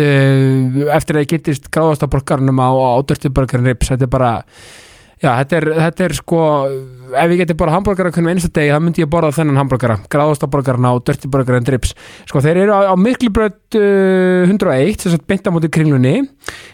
eftir að ég getist gráðastaborgarnum á, á Dirty Burger and Ribs, þetta er bara já, þetta er, þetta er sko ef ég geti borðað hambúrgara hvernig einsta degi þá myndi ég borða þennan hambúrgara, gráðastaborgarna og Dirty Burger and Ribs, sko þeir eru á, á Miklubrödd uh, 101 þess að beinta mútið kringlunni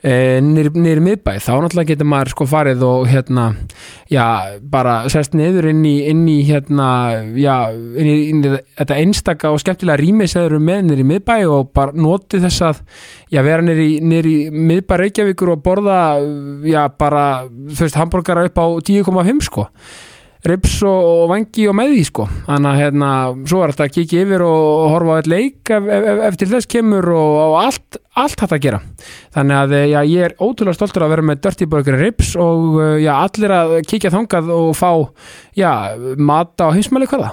nýri, nýri miðbæ þá náttúrulega getur maður sko farið og hérna já, bara sest niður inn í, inn í hérna já, inn í, inn í þetta einstaka og skemmtilega rými sem eru með nýri miðbæ og bara noti þess að já, vera nýri, nýri miðbæ Reykjavíkur og borða já, bara, þú veist, hambúrgara upp á 10,5 sko rips og, vangi og með því sko. Þannig að hérna, svo er þetta að kikið yfir og horfa á eitt leik ef, ef, eftir þess kemur og, og allt allt hægt að gera. Þannig að já, ég er ótrúlega stoltur að vera með Dirty Burger rips og já, allir að kikja þangað og fá já, mata og heimsmæli hvaða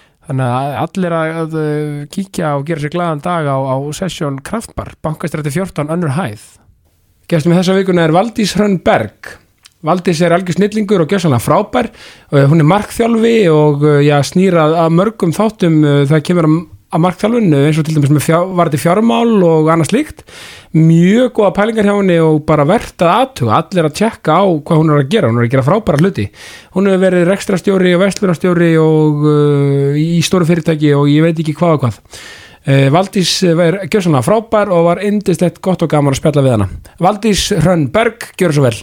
þannig að allir að, að kíkja og gera sér glaðan dag á, á sessjón Kraftbar, bankastrætti 14 önnur hæð. Gestum í þessa vikuna er Valdís Hrönn Berg Valdís er algjör snillingur og svona frábær hún er markþjálfi og já, snýra að mörgum þáttum það kemur að, að markþjálfun eins og til dæmis með fjár, varði fjármál og annað slíkt. Mjög góða pælingar hjá henni og bara verðt að aðtuga allir að tjekka á hvað hún er að gera. Hún er að gera frábæra hluti. Hún hefur verið rekstrastjóri og vestlunastjóri og uh, í stóru fyrirtæki og ég veit ekki hvað og hvað. Uh, Valdís er gjör svona frábær og var indislegt gott og gaman að spjalla við hana. Valdís Hrönn Berg, gjör svo vel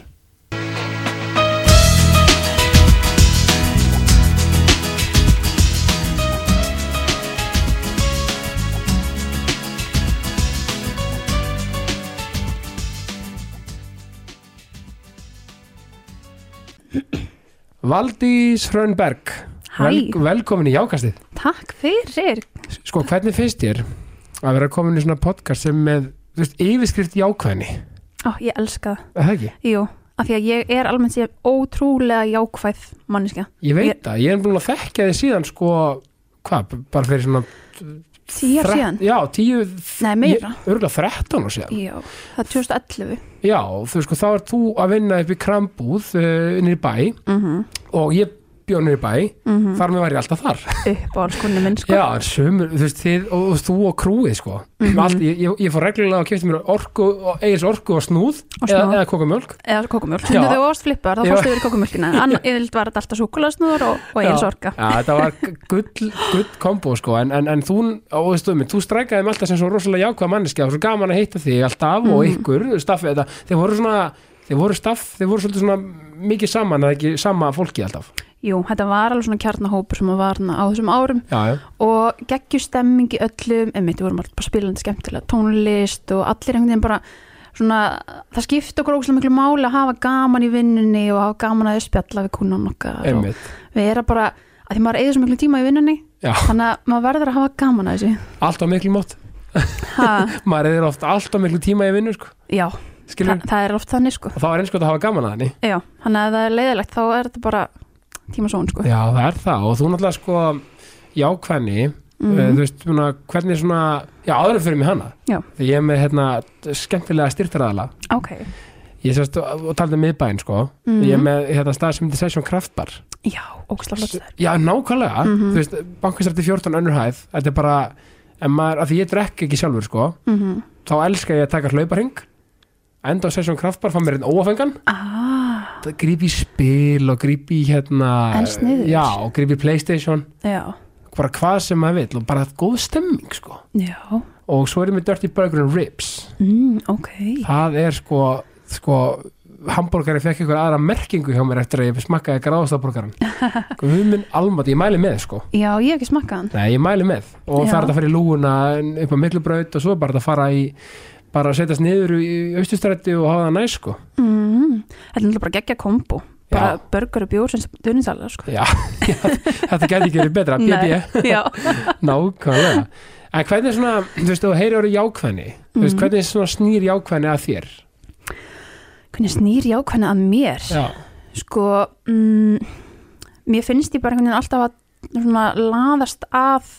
Valdís Hrönnberg Hæ. Vel, velkomin í Jákastið Takk fyrir. Sko, hvernig finnst þér að vera komin í svona podcast sem með, þú veist, yfirskrift jákvæðni Ó, ég elska það. Það ekki? Jú, af því að ég er almennt sér ótrúlega jákvæð manniska. Ég veit Ég- það, ég er búin að þekkja þið síðan sko, hvað, bara fyrir svona Tíu ár síðan. Já, tíu Nei, meira. Örgulega 13 og síðan Já, það er 2011. Já, þú veist, sko, þá er þú að vinna upp í krambúð uh, inn í bæ Mm og ég bjónir í bæ mm þar með væri ég alltaf þar. Uppáhaldskunni minn sko. Já, sömur, þú veist, þið og, og þú og krúið, sko. Mhm. Allt, ég, ég, fór reglulega að kefti mér orku, og eigins orku og snúð, Og snúð. eða kokumjölk eða kokumjölk, þannig að þú varst flippar þá fórstu yfir kokumjölkina yfirlt var þetta alltaf súkulasnúður og, og Já. orka. Já, þetta var gull, gull kombo, sko. En, en, en þú, og veistu, um, þú strækaði mig alltaf sem svo rosalega jákvæða manneski og svo gaman að hitta þig alltaf og Mhm. ykkur, staffið þetta Þeir voru svona, þeir voru staff, þeir voru svolítið svona mikið saman, eða ekki sama fólki alltaf Jú, þetta var alveg svona kjarnahópur sem var á þessum árum. Já, já, og geggjur stemming í öllum einmitt, við vorum alltaf bara spilandi skemmtilega tónlist og allir einhvern veginn bara svona, það skipti okkur óslega miklu máli að hafa gaman í vinnunni og hafa gaman að spjalla við kúnan okkar og einmitt. við erum bara, að því maður eigður svo miklu tíma í vinnunni Já. þannig að maður verður að hafa gaman að þessu. Allt á miklu mót, ha, maður er ofta allt á miklu tíma í vinnu, sko. Já, Skilur, það, er oft þannig sko. Og þá er eins gott að hafa gaman að henni. Já, þannig að það er leiðilegt þá er þetta bara tíma són sko. Já, það er það. Og þú náttúrulega sko jákvæðni, mm Mhm. þú veist svona, hvernig svona, já áður fyrir mig hana. Já. ég er með hérna skemmtilega styrtaraðala Ok, ég sérst og, taldi um miðbæinn sko. Mhm. ég er með hérna stað sem heitir Session Kraftbar já, þær Já, nákvæmlega, Mhm. þú veist bankastrætti 14 önnur hæð, þetta er bara en maður, af því ég drekk ekki sjálfur sko mm þá elska ég að taka hlauparhing enda á Session Kraftbar, fá mér einn óafengan. Ah, það gríp í spil og gríp í hérna já, og gríp í Playstation. Já, bara hvað sem maður vill og bara góð stemming sko. Já. Og svo er ég með Dirty Burger and Ribs. Mm, Ok, það er sko sko hambúrgari fekk einhver aðra merkingu hjá mér eftir að ég smakkaði gráðastafbúrgaran við minn almat, ég mæli með sko. Já, ég hef ekki smakkað hann. Nei, ég mæli með. Og Já. það er að fara í lúuna upp á miklubraut og svo er bara að fara í bara að setjast niður í austustrætti og hafa það næs sko. Mm, Þetta er náttúrulega bara geggja kombo. Bara Já. burger og bjór sem duninsalega sko. Já, já, þetta gæti ekki verið betra. BB, Já, nákvæmlega. En hvernig svona, þú veist, þú heyri orðið jákvæðni. Þú veist, Mhm. hvernig snýr jákvæðni að þér? Hvernig snýr jákvæðni að mér? Já, sko mm, mér finnst ég bara einhvern veginn alltaf að svona laðast að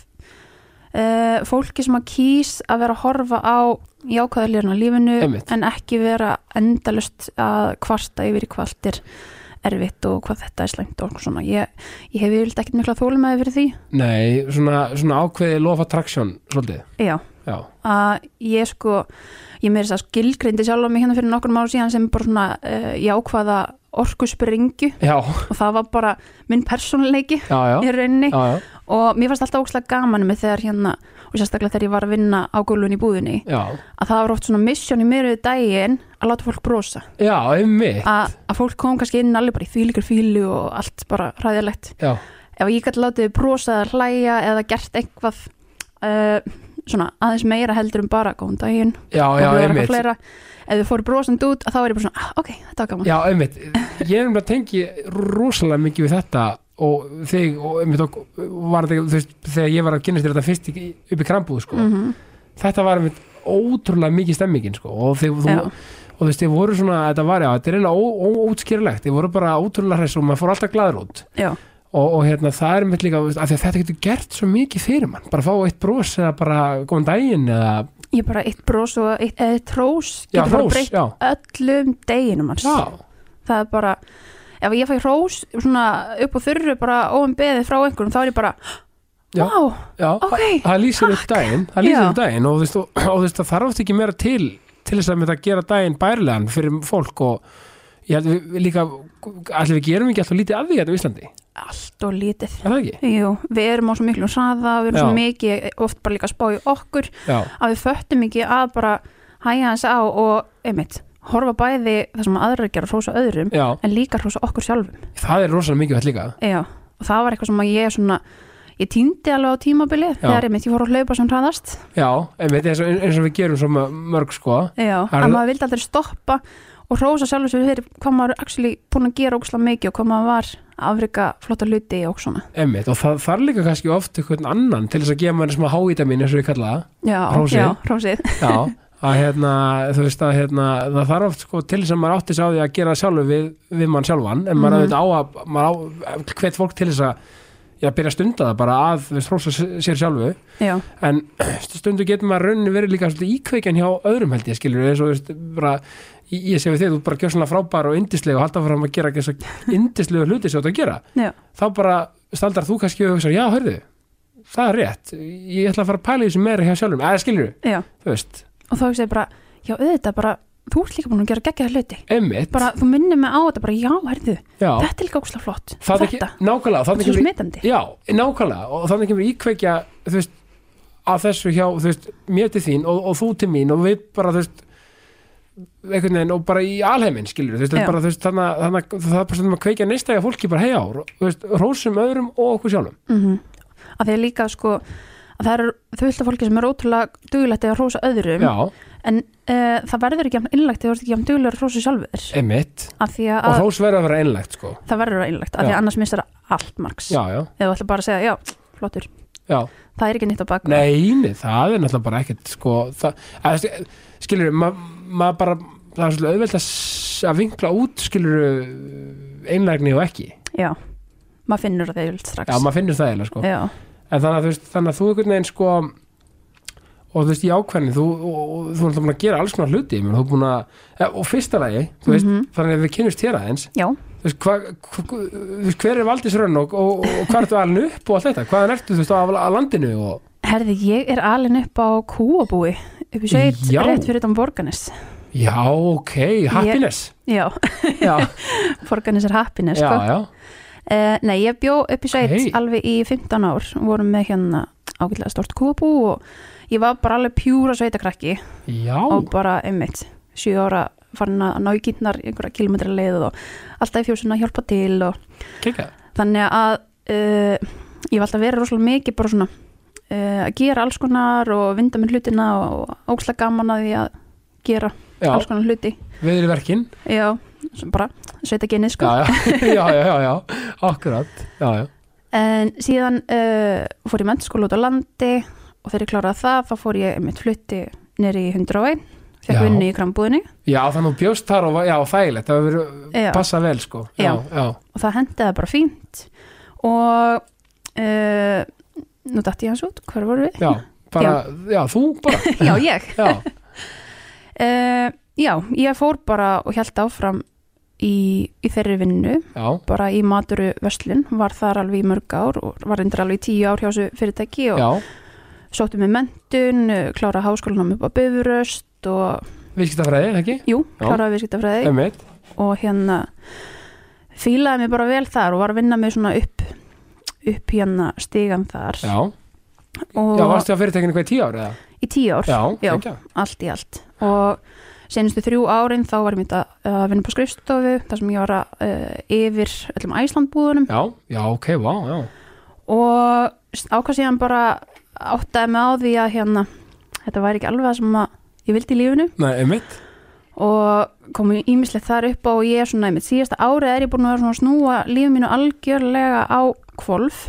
uh, fólki sem að kýs að vera að horfa á jákvæðalérna lífinu Einmitt. en ekki vera endalust að kvarta yfir í kvaltir erfitt og hvað þetta er slæmt og svona. Ég, ég hef yfirleitt ekkert mikla þólumæði fyrir því. Nei, svona, svona ákveði lofa traksjón, svolítið. Já, já, að ég sko ég með þess að skilgreindi sjálf á mig hérna fyrir nokkur mánu síðan sem bara svona uh, jákvæða orkuspringju já, og það var bara minn persónuleiki í rauninni. Já, já, og mér fannst alltaf ókslega gaman með þegar hérna og sérstaklega þegar ég var að vinna á gólun í búðinni já, að það var oft svona mission í við daginn að láta fólk brosa. Að, fólk kom kannski inn alveg bara í þvílíkur fílu og allt bara ræðilegt já, ef ég gæti látið brosa eða hlæja eða gert eitthvað uh, svona aðeins meira heldur um bara góðan daginn já, já, einmitt. ef þau fóru brosand út þá er ég bara svona ah, ok, þetta var gaman. Já, einmitt, ég er um að tengi rosalega mikið við þetta og þig og einmitt og var þetta, þú veist, þegar ég var að kynast þetta fyrst upp í krambúð, sko. Mhm. þetta var einmitt ótrúlega mikið stemmingin, sko og þið, þú, og þú veist, þið voru svona, þetta var, já, þetta er eiginlega óútskýrlegt, þið voru bara ótrúlega hress og maður fór alltaf glaður út. Já, og, og hérna, það er mitt líka, af því að þetta getur gert svo mikið fyrir mann, bara fá eitt bros eða bara góðan daginn eða, ég bara eitt bros og eitt, eitt hrós já, getur bara breytt öllum deginum hans. Það er bara ef ég fæ hrós svona upp á þurru bara óum beðið frá einhverjum þá er ég bara Já. wow, já, ok það lýsir upp daginn það lýsir upp daginn og þú veist, það þarf oft ekki meira til til þess að með það gera daginn bærilegan fyrir fólk og ég held við, við líka allir við gerum ekki alltaf lítið að því þetta á Íslandi, allt og lítið. Er það ekki? Jú, við erum á svo miklu hraða við erum svo Já. mikið, oft bara líka spá í okkur Já, að við föttum ekki að bara hæja hans á og einmitt, horfa bæði það sem aðrar gera hrósa öðrum já, en líka hrósa okkur sjálfum. Það er rosalega mikið þetta líka. Já, og það var eitthvað sem ég svona ég týndi alveg á tímabilið þegar einmitt ég fór að hlaupa sem hraðast. Já, einmitt, eins og, eins og við gerum svo mörg sko. Já, að maður vildi aldrei stoppa og hrósa sjálfur sér fyrir hvað maður actually búin að gera ókslega mikið og hvað maður var afrika flotta hluti og svona. Einmitt, og það þarf líka kannski oft einhvern annan til þess að gefa manni smá háítamin eins og við kalla það. Já, Hrósið. já, hrósið Já, að hérna, veist að hérna, það þarf oft sko til þess að maður átti sig á því að gera sjálfur við, við mann sjálfan en maður Mhm. auðvitað á að, maður hvet fólk til þess að já, byrja að stunda það bara að, veist, hrósa sér sjálfu. Já, en stundu getur maður rauninni verið líka íkveikjan hjá öðrum held ég skilur eins og veist, bara, ég, sé við þig, þú bara gjör svona frábær og indislega og halda fram að gera þess að indislega hluti sem þú ert að gera. Já, þá bara staldar þú kannski og hugsa, já, hörðu það er rétt, ég ætla að fara að pæla í þessu meira hjá sjálfum, eða skilur þú og þá hugsa ég bara, já auðvitað bara þú ert líka búin að gera geggjaða hluti. Bara, þú minnir mig á þetta bara, já, herðu já, þetta er líka ókslega flott, það þetta nákvæmlega þannig er svo smitandi. Já, nákvæmlega. Og þannig kemur íkveikja, að þessu hjá, þú veist, mér til þín og, og þú til mín og við bara, þú veist einhvern veginn og bara í alheiminn skilur, þú veist, það bara, þú veist, þannig að- þannig að það er bara stundum að kveikja neistæga fólki bara hei á, rósum öðrum og okkur sjálfum. Mm að því að líka sko að það eru þvölda fólki sem er ótrúlega dugilegt að hrósa öðrum já, en uh, það verður ekki jafn innlegt þegar þú ert ekki jafn dugilegur að hrósa sjálfur. Af því að, og hrós verður að vera einlægt, sko. Það verður innlegt af því Já. að annars missar það allt margs eða þú ætla bara að segja, já, flottur. Já. Það er ekki nýtt á bak Nei, nei, það er náttúrulega bara ekkert sko, það, að, skilur maður ma bara, það er svolítið auðvelt að, að vinkla út skilur einlægni og ekki. Já, maður finnur það þegar strax. Já, maður finnur það eiginlega sko. Já, en þannig að þú veist, þannig að þú einhvern veginn sko og þú veist, í ákveðni þú, þú er búin að gera alls konar hluti menn, að, ja, og fyrsta lagi þú veist, Mhm. þannig að við kynumst hér aðeins. Veist, hva, hva, hver er Valdís Rönn og, og, og hvað ertu alveg upp og allt þetta, hvaðan ertu þú veist á, landinu og, herði, ég er alin upp á kúabúi upp í sveit, Já. rétt fyrir utan Borganes já, ok, happiness. Já, já, Borganes er happiness já, já. Uh, nei, ég bjó upp í sveit Ok. alveg í 15 ár. Vorum með hérna ágætlega stort kúabú og ég var bara alveg pjúra sveitakrakki og bara einmitt 7 ára farin að ná í kýtnar einhverja kilometra leið og alltaf í fjósuna að hjálpa til og kekja þannig að uh, ég var alltaf verið rosalega mikið bara svona að gera alls konar og vinda með hlutina og ókslega gaman að því að gera Já, alls konar hluti. Við erum verkin já, bara sveitagenið sko. Já, já, já, já, akkurat. Já, já, En síðan uh, fór ég mennskóla út á landi og þegar ég kláraði það þá fór ég mitt flutti nýri í 101 fekk vinnu í krambúðinni. Já þannig að bjóst þar og já, þægilegt, það verið passa vel sko. Já, Já. já, og það hendiði bara fínt. Og uh, nú dætti ég hans út, hver voru við? já, bara, já, þú bara. Já, ég. Já, uh, Já, ég fór bara og held áfram í, í þeirri vinnu. Já, bara í maturu Vestlun, var þar alveg í mörg ár og var reyndir alveg í tíu ár hjá þessu fyrirtæki og já. sóttum með mentun, klára háskólanum upp á Bifuröst og Viðskiptafræði, ekki? jú, Já. kláraði viðskiptafræði. Og hérna fílaði mig bara vel þar og var að vinna mig svona upp upp hérna stigan þar. Já. Já, varstu á fyrirtekinu hvað í tíu ári eða? í tíu ár, Já, Já. allt í allt. Og senustu þrjú árin þá var ég myndið að vinna på skrifstofu þar sem ég var að uh, yfir öllum Æslandbúðunum Já, já, ok, vá, já. Og ákvað síðan bara áttaði mig á því að hérna þetta væri ekki alveg það sem að ég vildi í lífinu. Nei, emmeit og komu ímislegt þar upp á og ég er svona, einmitt síðasta árið er ég búin að að snúa lífið mínu algjörlega á kvolf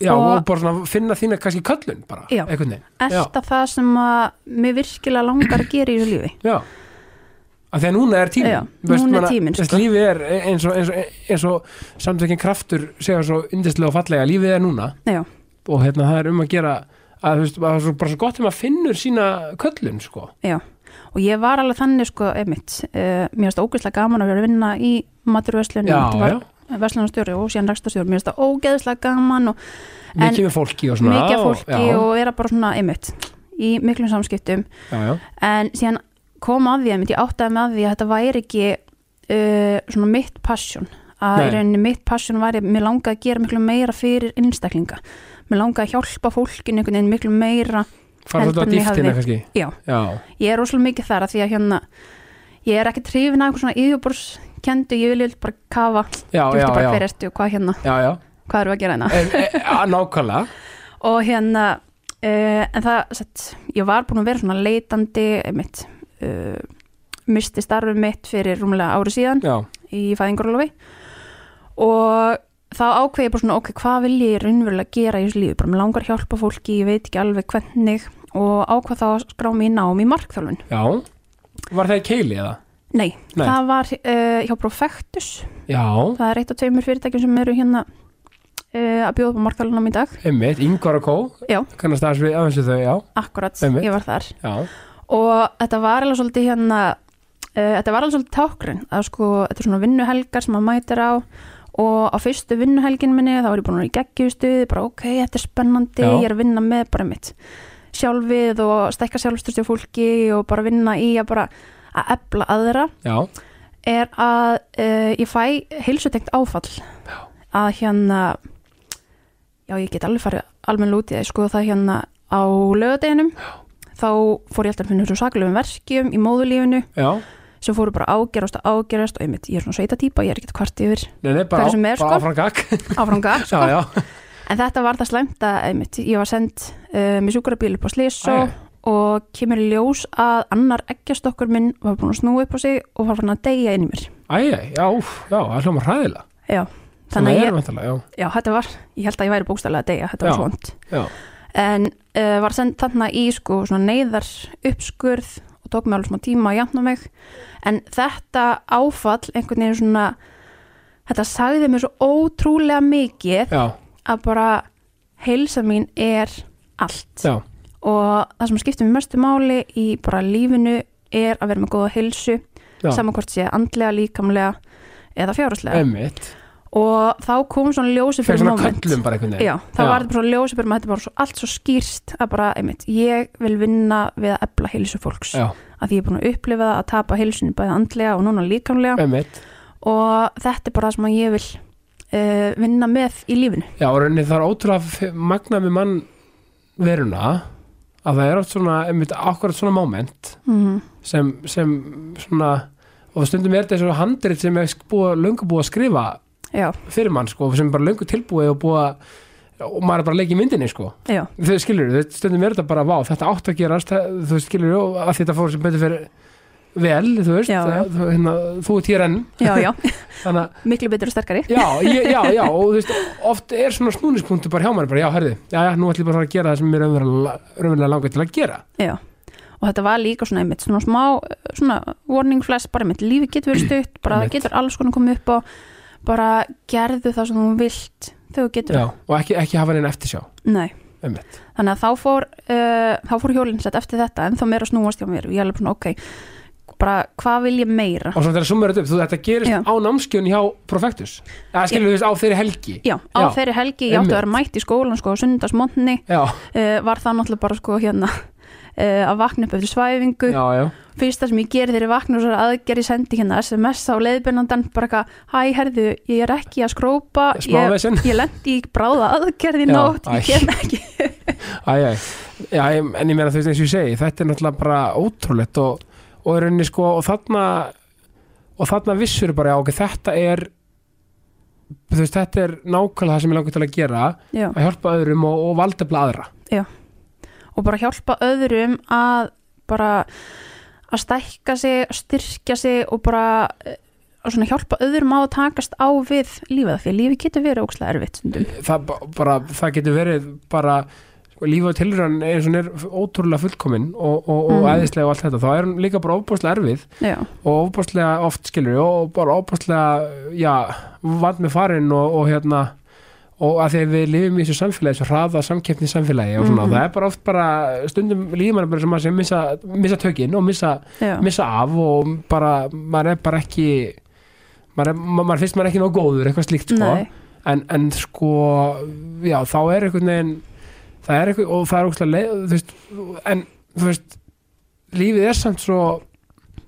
Já, og, Og- bara svona finna þína kannski köllun bara, Já. einhvern veginn. Elta það sem að mér virkilega langar að gera í þessu lífi. Já. Að því að núna er tíminn. Já, Þú veist, núna er þú veist, sko. Lífið er eins og, eins og, eins og samtökin kraftur segja svo yndislega og fallega lífið er núna. Já. og hérna það er um að gera að að það er bara svo gott þegar maður finnur sína köllun sko. Já, og ég var alveg þannig sko, einmitt, uh, mér finnst það ógeðslega gaman að vera að vinna í já, verslunarstjóri og síðan rekstastjóri, mér finnst það ógeðslega gaman og En- mikið með fólki og svona mikið fólki já, og vera bara svona einmitt í miklum samskiptum. Já, já, en síðan kom að því einmitt, ég áttaði með að því að þetta væri ekki uh, svona mitt passion. Að í rauninni mitt passion væri mér langaði að gera miklu meira fyrir einstaklinga. Mér langaði að hjálpa fólkinu einhvern veginn miklu meira fara þetta á dýftina hafði- kannski? Já. já, ég er rosalega mikið þar að því að hérna ég er ekki trifin af eitthvað svona yfirbúrskendu, ég vil bara kafa. Já, já, bara já, hver ertu og hvað hérna, já, já. hvað eru að gera hérna? E, e, nákvæmlega. Og hérna uh, en það, sett, ég var búin að vera svona leitandi mitt uh, misti starfið mitt fyrir rúmlega ári síðan í fæðingarólofi og þá ákveði ég bara svona ok, hvað vil ég raunverulega gera í þessu lífi, bara mér langar hjálpa fólki ég veit ekki alveg hvernig og ákvað þá að skrá mig í nám í markþjálfun. Já. Var það í keili eða? nei, Nei. það var uh, hjá Profectus. Já, það er eitt af tveimur fyrirtækjum sem eru hérna uh, að bjóða upp á markþjálfunum í dag. Einmitt, Ingvar og Kó kannast aðeins við aðeins við þau, já, akkurat, Einmitt. ég var þar. Já, og þetta var alveg svolítið hérna uh, þetta var alveg svolítið tákrun að sko, þetta er svona vinnuhelgar sem maður mætir á og á fyrstu vinnuhelgin minni þá var ég búin að vera í geggjustuði bara ok, þetta er spennandi, Já. ég er að vinna með bara mitt sjálfið og stækka sjálfstyrsti fólki og bara vinna í að bara að ebla aðra já, er að uh, ég fæ heilsutengt áfall. Já. að hérna já ég get alveg farið almenn út í það sko það hérna á lögadeginum þá fór ég alltaf að finna þessu saklefum verkjum í móðulífinu já sem fóru bara ágerast og ágerast og einmitt, ég er svona sveita típa, ég er ekkert kvart yfir Nei, nei, bara, er, bara sko. áfram gag. Áfranga sko. Já, já, en þetta var það slæmt að einmitt, ég var sendt uh, með sjúkrabíl upp á Slísó og kemur ljós að annar eggjastokkur minn var búin að snúa upp á sig og var fann að deyja inn í mér. Æj, já, já, það hljóma hræðilega. Já, þannig að ég, já, já, þetta var ég held að ég væri bókstælega að deyja, þetta var svont en uh, var sendt þarna í sko svona neyðar uppskurð og tók mig alveg smá tíma að jafna mig. En þetta áfall einhvern veginn svona þetta sagði mér svo ótrúlega mikið já, að bara heilsa mín er allt. Já, og það sem skiptir mér mestu máli í bara lífinu er að vera með góða heilsu saman hvort sé andlega, líkamlega eða fjárhagslega. Emmitt og þá kom svona ljósi Fyrir fyrir svona moment. köllum bara einhvern veginn. Já, þá var þetta svona ljósi fyrir moment. Þetta svo, allt svo skýrst að bara, einmitt, ég vil vinna við að ebla heilsu fólks. Já, að því ég er búin að upplifa það að tapa heilsunni bæði andlega og núna líkamlega. Emmitt og þetta er bara það sem að ég vil uh, vinna með í lífinu. Já, og rauninni það er ótrúlega magnað með mann veruna að það er oft svona, einmitt, akkurat svona moment mm sem, sem svona og stundum er þetta eins og handrit sem er búið, löngu búið að skrifa Já, fyrir mann sko, sem er bara löngu tilbúið og búið að og maður er bara að leika í myndinni sko. Já, þau skilur, þau stundum er þetta bara vá, þetta átt að gerast, þú skilur að þetta fór sem betur fyrir vel, þú veist, Já, já. Þú, hérna, þú ert hér enn. Miklu betur og sterkari. Já, ég, já, já og þú veist, oft er svona snúnispunktu bara hjá mér, bara já, herði, já, já, nú ætlum ég bara að gera það sem mér er raunverulega langar til að gera. Já, og þetta var líka svona einmitt svona smá, svona warning flash bara einmitt, lífi getur verið stutt, bara getur alls konar komið upp og bara gerðu það sem þú vilt þegar þú getur já, og ekki, ekki hafa neina eftirsjá. Nei, einmitt, þannig að þá fór uh, þá fór hjólinsett eftir þetta en þá meira snúast hjá mér. Og ég er alveg svona ok bara hvað vil ég meira? Og svona þegar sumur þetta upp, þú, þetta gerist Já. á námskjön hjá Profectus, það skilur þú veist á þeirri helgi. Já, á þeirri helgi, ég átti að vera mætt í skólan sko á sundagsmotni, já, uh, var það náttúrulega bara sko hérna að vakna upp eftir svæfingu. Já, já, fyrsta sem ég geri þegar ég vakna og svo aðgerð ég sendi hérna SMS á leiðbennandan bara eitthvað, hæ herðu, ég er ekki að skrópa ég, ég lendi í bráða aðgerð í Já, nótt, æ. ég kem ekki. Æ, æ, já, en ég meina þú veist eins og ég segi þetta er náttúrulega bara ótrúlegt og, og sko og þarna og þarna vissur bara já, ok, þetta er þú veist, þetta er nákvæmlega það sem ég langar til að gera Já, að hjálpa öðrum og, og valdefla aðra og bara hjálpa öðrum að bara að stækka sig, að styrkja sig og bara eh, að svona hjálpa öðrum á að takast á við lífið því að lífið getur verið ókslega erfitt stundum. það, ba- bara, það getur verið bara sko, lífa og tilröðan eins og er ótrúlega fullkomin og, og, og Mm. æðislega og allt þetta, þá er hún líka bara óbúslega erfið Já, og óbúslega oft skilur og bara óbúslega já, vant með farin og, og hérna og að því að við lifum í þessu samfélagi þessu hraða samkeppni samfélagi og svona, Mhm. það er bara oft bara stundum lífum maður bara sem að missa, missa tökin og missa, missa af og bara, maður er bara ekki maður, er, ma- maður finnst maður ekki nóg góður eitthvað slíkt sko. En, en sko, já, þá er einhvern veginn það er eitthvað, og það er veist, en þú veist, lífið er samt svo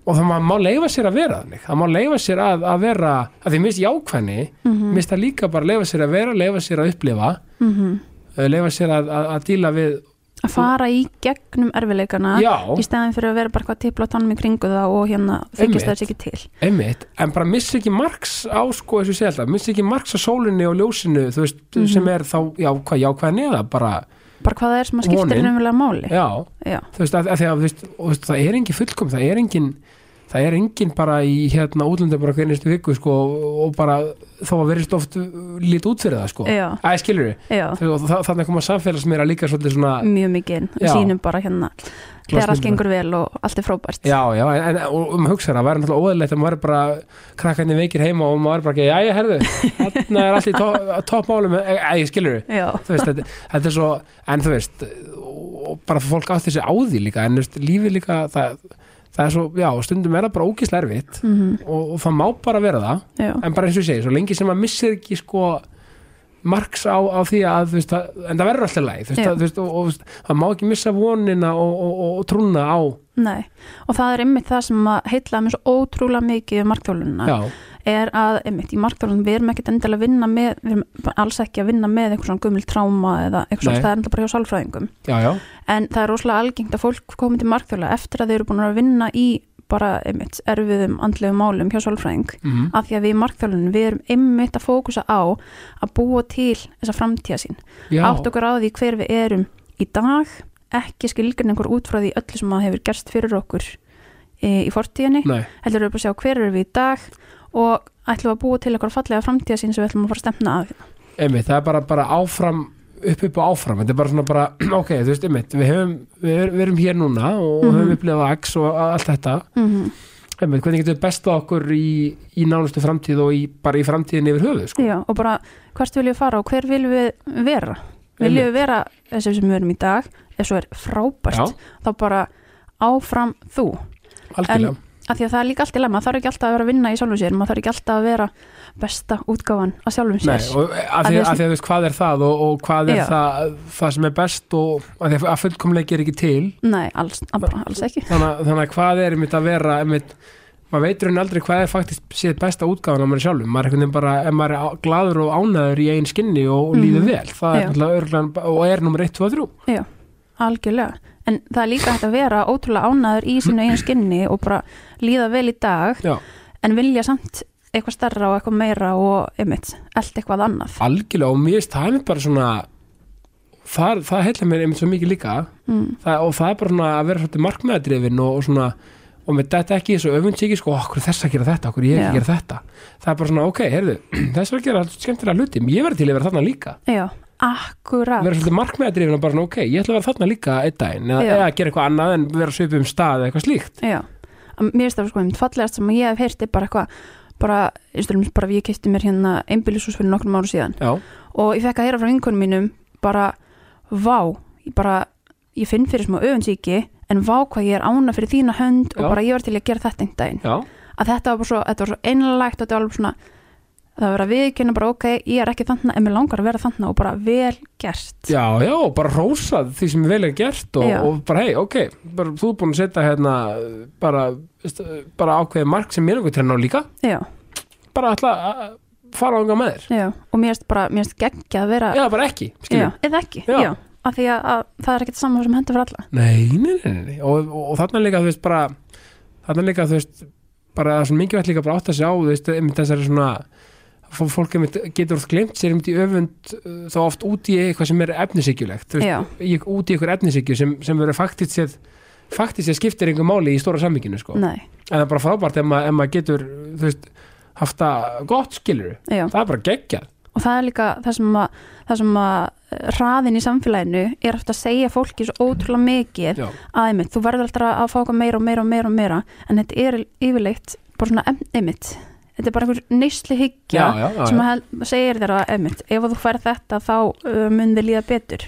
og það má, leifa sér að vera þannig. Það má leifa sér að, að vera að því mist jákvæðni, mm mist það líka bara leifa sér að vera, leifa sér að upplifa Mhm. eh, leifa sér að, að, að díla við að fara í gegnum erfileikana já, í stæðin fyrir að vera bara hvað tipla tannum í kringu það og hérna þykist þess ekki til. Einmitt, en bara missi ekki marks á sko, segi alltaf, missi ekki marks á sólinni og ljósinu, þú veist, Mhm. sem er þá, já, hvað jákvæðni eða bara, bara hvað það er sem að skiptir Vonin. nefnilega máli. Já. Já, þú veist, að, að að það er engin fullkom, það er engin það er engin bara í hérna útlanda bara hvernistu viku sko og bara þó að verist oft lít út fyrir það sko. Já, Æ, skilur við, já þannig koma samfélagsmeira líka svolítið svona, mjög mikið, Já. sínum bara hérna þegar allt gengur vel og allt er frábært. Já, já, en, um hugsa það væri náttúrulega óðilegt að maður er bara krakkarnir veikir heima og maður er bara ekki, já, ég herðu þarna er allt í to- toppmálum æ, skilur við, já, þú veist, þetta, þetta er svo en þú veist, bara fólk átti sig á því líka, en lífið líka það, það er svo, já, stundum er það bara ógislega erfitt mm og, og það má bara vera það. Já, en bara eins og ég segi, svo lengi sem maður missir ekki sko marks á, á því að þú veist, að, en það verður alltaf læg þú veist, að, þú veist, og, og, það má ekki missa vonina og, og, trúna á. Nei. Og það er einmitt það sem að heitlaði mér svo ótrúlega mikið um markþjálunina já, er að einmitt í markþjálunum við erum ekkert endilega að vinna með við erum alls ekki að vinna með eitthvað svona gummil tráma eða eitthvað svona, það er enda bara hjá sálfræðingum. Já, já, en það er rosalega algengt að fólk komi til markþjóla eftir að þeir eru búin að vinna í bara einmitt erfiðum andlegum málum hjá sálfræðing. Mm af því að við í markþjálunum við erum einmitt að fókusa á að búa til þessa framtíða sín átt okkur á því hver við erum í dag ekki skilgrin einhver út frá því öllu sem að hefur gerst fyrir okkur í, í fortíðinni, heldur við bara að sjá hver erum við í dag og ætlum að búa til eitthvað fallega framtíða sín sem við ætlum að fara að stemna að einmitt, það er bara, bara áfram upp upp og áfram, þetta er bara svona bara ok, þú veist, einmitt, við, höfum, við, er, við erum hér núna og Mhm. höfum upplifað X og allt þetta, mm -hmm. einmitt, hvernig getum við besta okkur í, í nánustu framtíð og í, bara í framtíðin yfir höfuð, sko? Já, og bara hvert viljum við fara og hver viljum við vera? Viljum við vera þessi sem við erum í dag? Ef svo er frábært Já. þá bara áfram þú. Algjörlega, af því að það er líka allt í lemma, það þarf ekki alltaf að vera að vinna í sjálfum sér maður þarf ekki alltaf að vera besta útgáfan að sjálfum Nei, sér og að Að því að að þú veist hvað er það og, og hvað er Já. það, það sem er best og að því að fullkomleiki er ekki til Nei, alls, að alls ekki þannig, að- þannig að hvað er einmitt að vera einmitt, maður veitur henni aldrei hvað er faktisk séð besta útgáfan á maður sjálfum maður er einhvern veginn bara, ef maður er glaður og ánæður í einn skinni og Mhm. líður vel það er Já. náttúrulega örgulega og er nummer 1, 2 og 3 algjörlega, en það er líka hægt að vera ótrúlega ánæður í sínu eigin skinni og bara líða vel í dag Já, en vilja samt eitthvað starra og eitthvað meira og einmitt, allt eitthvað annað. Algjörlega og mér finnst það bara svona það, það heilla mér einmitt svo mikið líka. Mm. það, og það er bara svona að vera svolítið markmiðadrifin og, og svona og með þetta ekki þessu öfundsíki sko, okkur þess að gera þetta, okkur ég ekki gera þetta. Það er bara svona, ok, heyrðu, þess að gera skemmtilega hluti, ég verði til að vera þarna líka. Já, akkurat. Vera svolítið markmiðadrifin og bara svona, ok, ég ætla að vera þarna líka einn daginn, eða, eða gera eitthvað annað en vera svipum stað eða eitthvað slíkt. Já, að mér finnst það sko einmitt fallegast sem ég hef heyrt er bara eitthvað bara, einstölum, bara ég kefti mér hérna einbýlishús fyrir nokkrum ára síðan. Já, og ég fekk að heyra frá vinkunum mínum bara, vá, ég bara ég finn fyrir smá öfundsíki en vá hvað ég er ána fyrir þína hönd og Já. bara ég var til að gera þetta einn daginn. Já, að þetta var bara svo, þetta var svo einlægt og þetta var alveg svona það var að viðkynna bara ok, ég er ekki þannig en mér langar að vera þannig og bara vel gert. Já, já, bara rósað því sem er vel er gert og, Já. og bara, hei, ok, bara, þú er búin að setja hérna, bara, veist, bara ákveðið mark sem mér einhver trenna á líka. Já, bara ætla að fara ánga með þér. Já, og mér finnst bara, mér finnst geggja að vera Já, bara ekki, já, skiljum eða ekki, Já. já, af því að, að það er ekkert saman sem hendur fyrir alla. Nei, nei, nei, nei. Og, og, og þarna líka, þú veist, bara þarna líka, þú veist, bara það er svo mikið vært líka bara átt að sjá, þú veist, einmitt þessari svona fólk getur oft glemt sér einmitt í öfund uh, þá oft út í eitthvað sem er efnisíkjulegt, út í eitthvað efnisíkju sem, sem verður faktist sér faktist sér skiptir einhver máli í stóra sammynginu, sko. En það er bara frábært ef maður, maður getur, veist, haft það gott skilur, já. Það er bara geggjað. og það er líka það sem að, það sem að hraðin í samfélaginu er ofta að segja fólki svo ótrúlega mikið Já, að einmitt, þú verður alltaf að fá eitthvað meira og meira og meira og meira en þetta er yfirleitt bara svona em- einmitt þetta er bara einhver neysli hyggja já, já, já, sem að segir þér að einmitt, ef þú fær þetta þá mun þið líða betur.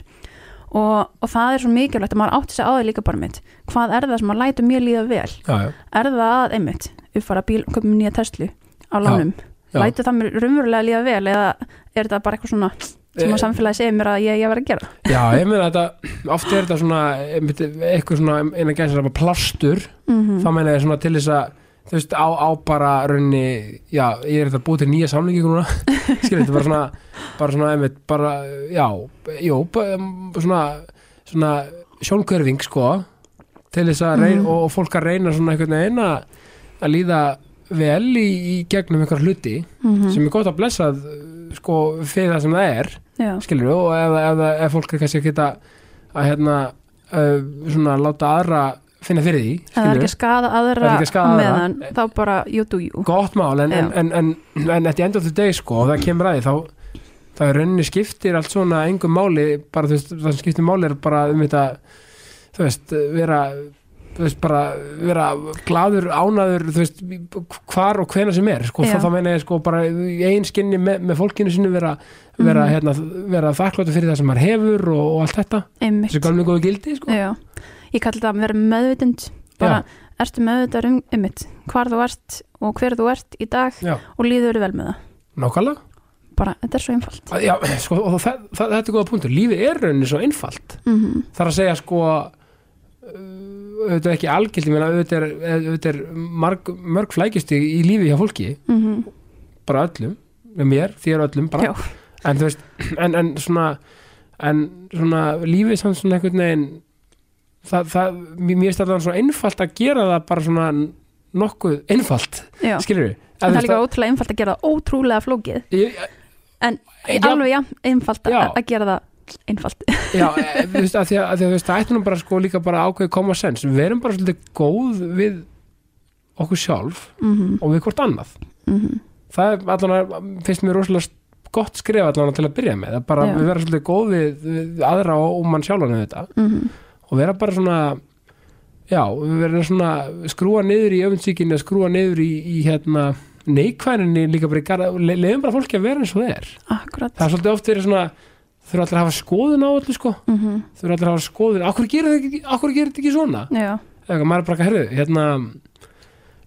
Og, og það er svo mikilvægt að maður átti sig á því líka bara mitt hvað er það sem að lætu mér líða vel? Já, já. er það að einmitt uppfara bíl og köpum nýja Tesla á lánum? já. lætu það mér raunverulega líða vel eða er þetta bara eitthvað svona sem Eh, að samfélagi segir mér að ég, ég verð að gera? Já, ég meina þetta, oft er þetta svona eitthvað svona eina gæsir að plástur, mm þá meina ég svona til þess að þú veist, á, á bara raunni, já, ég er þetta búið til nýja samlingi núna, skilur þetta bara svona bara svona, einmitt, bara, já jú, svona svona sjónkörfing, sko til þess að reyna, Mhm. og fólk að reyna svona einhvern veginn að líða vel í, í gegnum einhver hluti -hmm. sem er gott að blessa sko, fyrir það sem það er já, skilur og ef, ef, ef fólk er kannski að geta að hérna uh, svona láta aðra finna fyrir því það er ekki að skada aðra að skaða meðan þá bara you do you gott mál en, en, en, en, en at the end of the day sko og það kemur að því þá það er rauninni skiptir allt svona engum máli bara þú veist það sem skiptir máli er bara um þetta þú veist vera þú veist bara vera gladur ánaður þú veist hvar og hvena sem er sko Já. þá, meina ég sko bara einn skinni með, með fólkinu sinu vera vera, Mhm. hérna, vera þakkláttu fyrir það sem maður hefur og, og allt þetta. Þessi gamlu góðu gildi sko. Já. Ég kalli það að vera meðvitund. Bara ertu með þetta um, um mitt hvar þú ert og hver þú ert í dag já, og líður vel með það. Nákvæmlega. Bara, þetta er svo einfalt. Já, sko, og það, það, þetta er góða punktur. Lífið er rauninni svo einfalt. Mm það er að segja sko uh, auðvitað ekki algilt, ég meina auðvitað er, auðvitað er marg, mörg flækisti í lífi hjá fólki, -hmm. bara öllum með mér, þér öllum bara. Já. en þú veist, en, en svona en svona lífið samt svona einhvern veginn það, það, mér mér finnst þetta svo einfalt að gera það bara svona nokkuð einfalt, Já. skilur við En það er líka ótrúlega einfalt að gera það ótrúlega flókið ég, en Já. alveg ja, einfalt Já. að, gera það einfalt Já, e, þú veist, að því að, þú veist, það ætti nú bara sko líka bara ákveðið koma sens við erum bara svolítið góð við okkur sjálf mm og við hvort annað það er allan finnst mér rosalega gott skrifa allan til að byrja með, er bara Já. við vera svolítið góð við, við aðra og, og mann sjálfan við þetta -hmm. Og vera bara svona já, verðum svona skrúa niður í öfundsíkinni, skrúa niður í, í hérna neikvæninni líka bara í garða, le, leiðum bara fólki að vera eins og það er. Akkurat. Það er svolítið oft verið svona þurfa allir að hafa skoðun á öllu sko. Mm -hmm. þurfa allir að hafa skoðun, akkur gerir þetta ekki, svona? Eða maður bara að herðu, hérna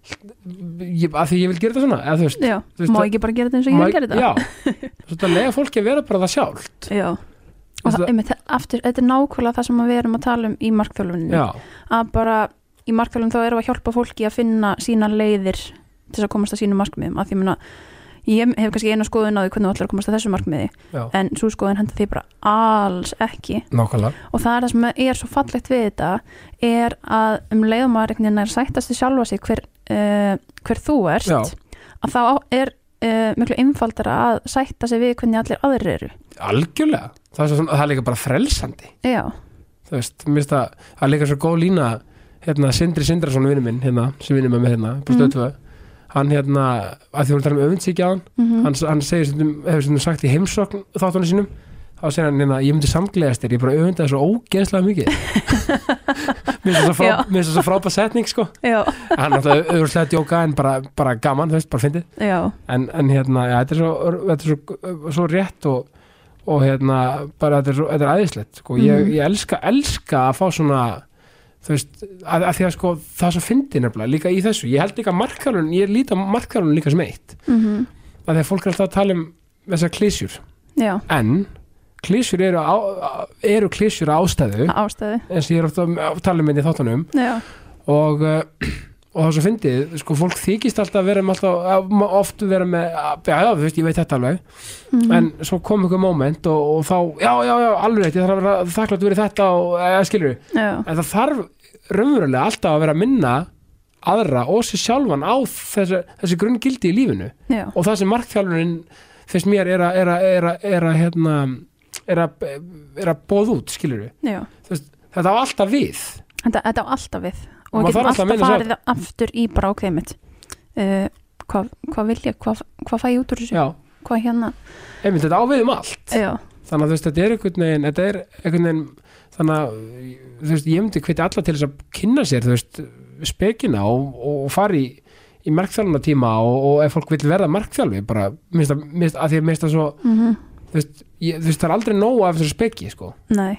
ég, að því ég vil gera þetta svona. Eða veist, já. Veist má ekki bara gera þetta eins og ég vil gera þetta? já, svona lega fólki að vera bara það sjálft. Já. Og það, einmitt, aftur, þetta er nákvæmlega það sem við erum að tala um í markþjálfunni já, að bara í markþjálfun þá erum við að hjálpa fólki að finna sína leiðir til að komast að sínum markmiðum. Að því ég meina ég hef kannski eina skoðun á því hvernig þú ætlar að komast að þessu markmiði já, en svo skoðun hendur því bara alls ekki. Nákvæmlega. Og það er það sem er svo fallegt við þetta er að um leiðum að einhvern veginn er sættast til sjálfa sig hver, uh, hver þú ert Já. að þá er uh, miklu einfaldara að sætta sig við hvernig allir aðrir eru. Algjörlega, það er, svo, svona- það er líka bara frelsandi. Já, þú veist, finnst það það er líka svo góð lína hérna, Sindri Sindrason vinnu minn, hérna, sem vinnur með hérna, Mhm. stöðtöðu hann hérna, að því hún tala um öfundsíkja á hann mm hann, hann segir hefur stundum sagt í heimsókn þáttunum sínum, þá segir hann hérna, ég myndi samgleðast þér, ég bara öfunda það svo ógeðslega mikið. Mér finnst það svo frábæð setning sko, hann alltaf auðvitað djóka en bara, bara gaman, þú veist, bara fyndið. En, en hérna, já, þetta er svo, þetta er svo, svo rétt og, og hérna, bara þetta er, svo, þetta er æðislegt sko. ég, Mhm. ég elska, elska að fá svona þú veist, að, að því að sko það svo fyndið nefnilega, líka í þessu. Ég held líka markalun, ég líta markalun líka sem eitt. Mm að því að fólk er alltaf að tala um þessar klísjur já. En klísjur eru, á, eru klísjur ástæðu. Ástæði, eins og ég er ofta að tala um inn í þáttunum. Já, og, uh, og það svo fyndið sko, fólk þykist alltaf að vera með alltaf, að- oft vera með, já, já, þú veist, ég veit þetta alveg. Mm en svo kom ykkur moment og, og þá, já, já, já, alveg ég þarf að vera þakklátt fyrir þetta og, eða skilur já, en það þarf raunverulega alltaf að vera að minna aðra og sér sjálfan á þessi, þessi grunngildi í lífinu. Já, og það sem markþjálfunin finnst mér er að, er að, hérna, er að, er að bóð út, skilur við já þetta á alltaf við. Þetta, þetta á alltaf við. Og við getum alltaf farið aftur í bara ákveðmitt uh, hvað hva vil ég, hvað hva fæ ég út úr þessu? Hvað hérna, einmitt, þetta á við um allt. Já, þannig að veist, þetta er einhvern veginn er einhvern veginn þannig að veist, ég myndi hviti alla til þess að kynna sér, veist, spekina og, og fara í, í markþjálfuna tíma og, og ef fólk vil verða markþjálfi bara, minnst að, að því að minnst að svo mm þú veist, ég, þú veist, það er aldrei nóg af þessu speki, sko, nei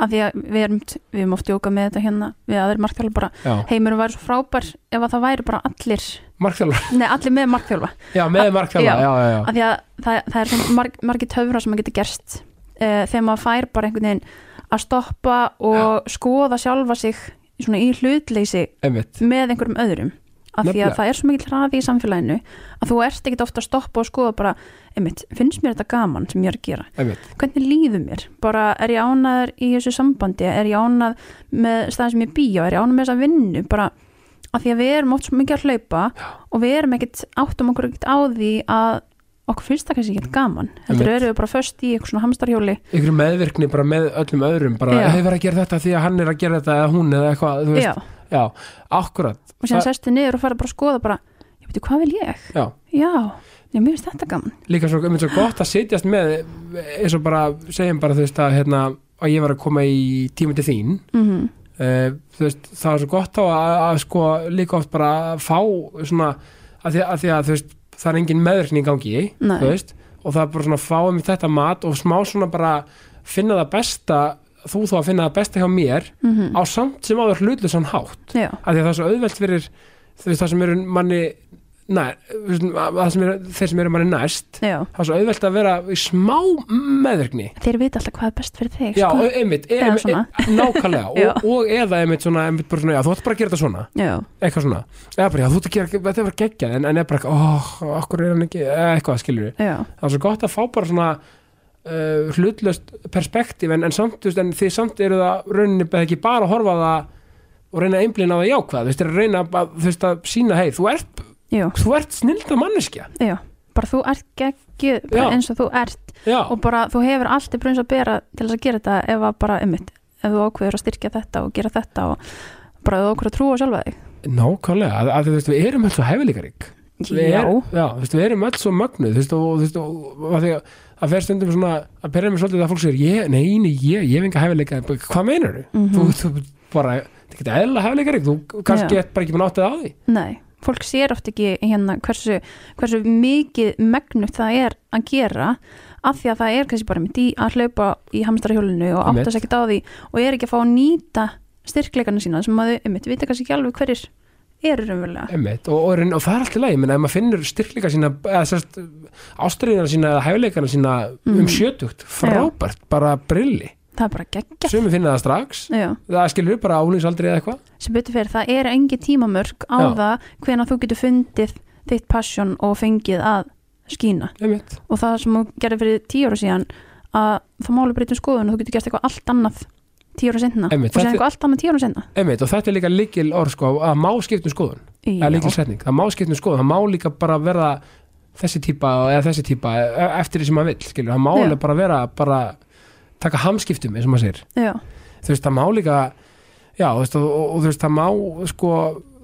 af því að við erum, við erum oft jóka með þetta hérna við aðrir markþjálfa bara, já, heimurum væri svo frábær ef að það væri bara allir. Markþjálfa nei, allir með markþjálfa. Já, með markþjálfa, Já. já, já, já, af því að það, það er svona marg, margir töfra sem maður getur gerst uh, þegar maður fær bara einhvern veginn að stoppa og skoða sjálfa sig svona í hlutleysi einmitt. með einhverjum öðrum af því Nefnilega. að það er svo mikil hraði í samfélaginu að þú ert ekkit ofta að stoppa og skoða bara einmitt, finnst mér þetta gaman sem ég er að gera? Einmitt, hvernig líður mér, bara er ég ánaður í þessu sambandi, er ég ánað með staðin sem ég býja, er ég ánað með þessa vinnu? Bara af því að við erum oft svo mikið að hlaupa Já. og við erum ekkit áttum okkur ekkit á því að okkur finnst það kannski ekkit gaman. Heldur Einmitt. erum við bara föst í eitthvað svona hamstarhjóli. Ykkur meðvirkni bara með öllum öðrum bara, hefur að gera þetta því að hann er að gera þetta eða hún eða eitthvað, þú veist, já, já, akkurat. Og Það- sestu niður og fara bara að skoða bara, ég veit hvað vil ég? Já, já, já, mér finnst þetta gaman. Líka svo, svo gott að sitjast með eins og bara, segjum bara þú veist að, hérna, að ég var að koma í tíma til þín. Mm uh, þú veist, það er svo gott á að, að sko líka oft bara að fá svona, að því að, því að þú veist það er engin meðvirkni í gangi Nei. þú veist, og það er bara svona að fá um þetta mat og smá svona bara finna það besta þú þá að finna það besta hjá mér mm á samt sem áður hlutlusan hátt. Já, af því að það er svo auðvelt fyrir það sem eru manni nær, sem eru, þeir sem eru manni næst já. það er svo auðvelt að vera í smá meðvirkni. Þeir vita alltaf hvað er best fyrir þig já, sko. einmitt, Eða einmitt, svona. nákvæmlega. Og, og eða einmitt svona, einmitt bara svona, já, þú ætti bara að gera þetta svona. Eitthvað svona, eða bara, já, þú ert að gera þetta er bara geggjað, en, en er bara, óh, okkur er hann ekki eða eitthvað, skilur við, það er svo gott að fá bara svona uh, hlutlöst perspektíf, en, en samt, veist, en þið samt eru það rauninni eða ekki bara að horfa það og reyna að einblina á það jákvæð, þú veist, að reyna að, þú veist, að sína, hei, þú ert, já, þú ert snilda manneskja, já bara þú ert Já. eins og þú ert. Já, og bara þú hefur allt í brunns að bera til þess að gera þetta ef að bara ummitt ef þú ákveður að styrkja þetta og gera þetta og bara þú ákveður að trúa sjálfa þig. Nákvæmlega, að, að þú veist, við erum öll svo hæfileikarík, Við já, er, já, þú veist, við erum öll svo mögnuð þú veist, og, þú veist, og, að því að að fer stundum svona, að perra mig svolítið að fólk sér ég, nei, nei, ég, ég hef enga hæfileika hvað meinar þú? Mhm. þú, þú bara, þetta getur eðla hæfileika þú kannski yeah. bara ekki búin áttið á því nei fólk sér oft ekki hérna hversu, hversu mikið megnugt það er að gera af því að það er kannski bara mitt í að hlaupa í hamstarhjólinu og áttast ekkert á því og er ekki að fá að nýta styrkleikana sína sem að þau, einmitt, vita kannski ekki alveg hverjir eru raunverulega. Og, og, og, það er allt í lagi, menn ef maður finnur styrkleika sína, ástriðina sína eða hæfileikana sína um Mhm. sjötugt, frábært, bara brilli. Það er bara geggja sumi finna það strax, Já. það skilur við bara álýsaldri eða eitthvað. Sem betur fyrir það er engi tímamörk á Já. það hvenær þú getur fundið þitt passion og fengið að skína. Og það sem þú gerði fyrir tíu ára síðan að það máli breytum skoðun og þú getur gert eitthvað allt annað tíu ára senna og þetta- eitthvað allt annað tíu ára senna Einmitt, og þetta er líka líkil orð sko, að má skiptum skoðun. Það er líkil setning, það má skiptum skoðun það má líka bara vera þessi típa eða þessi típa e- eftir því sem maður vill skilur, það má alveg bara vera bara taka hamskiptum eins og maður sér já, þú veist, það má líka já, veist, og, og, og þú veist, það má sko,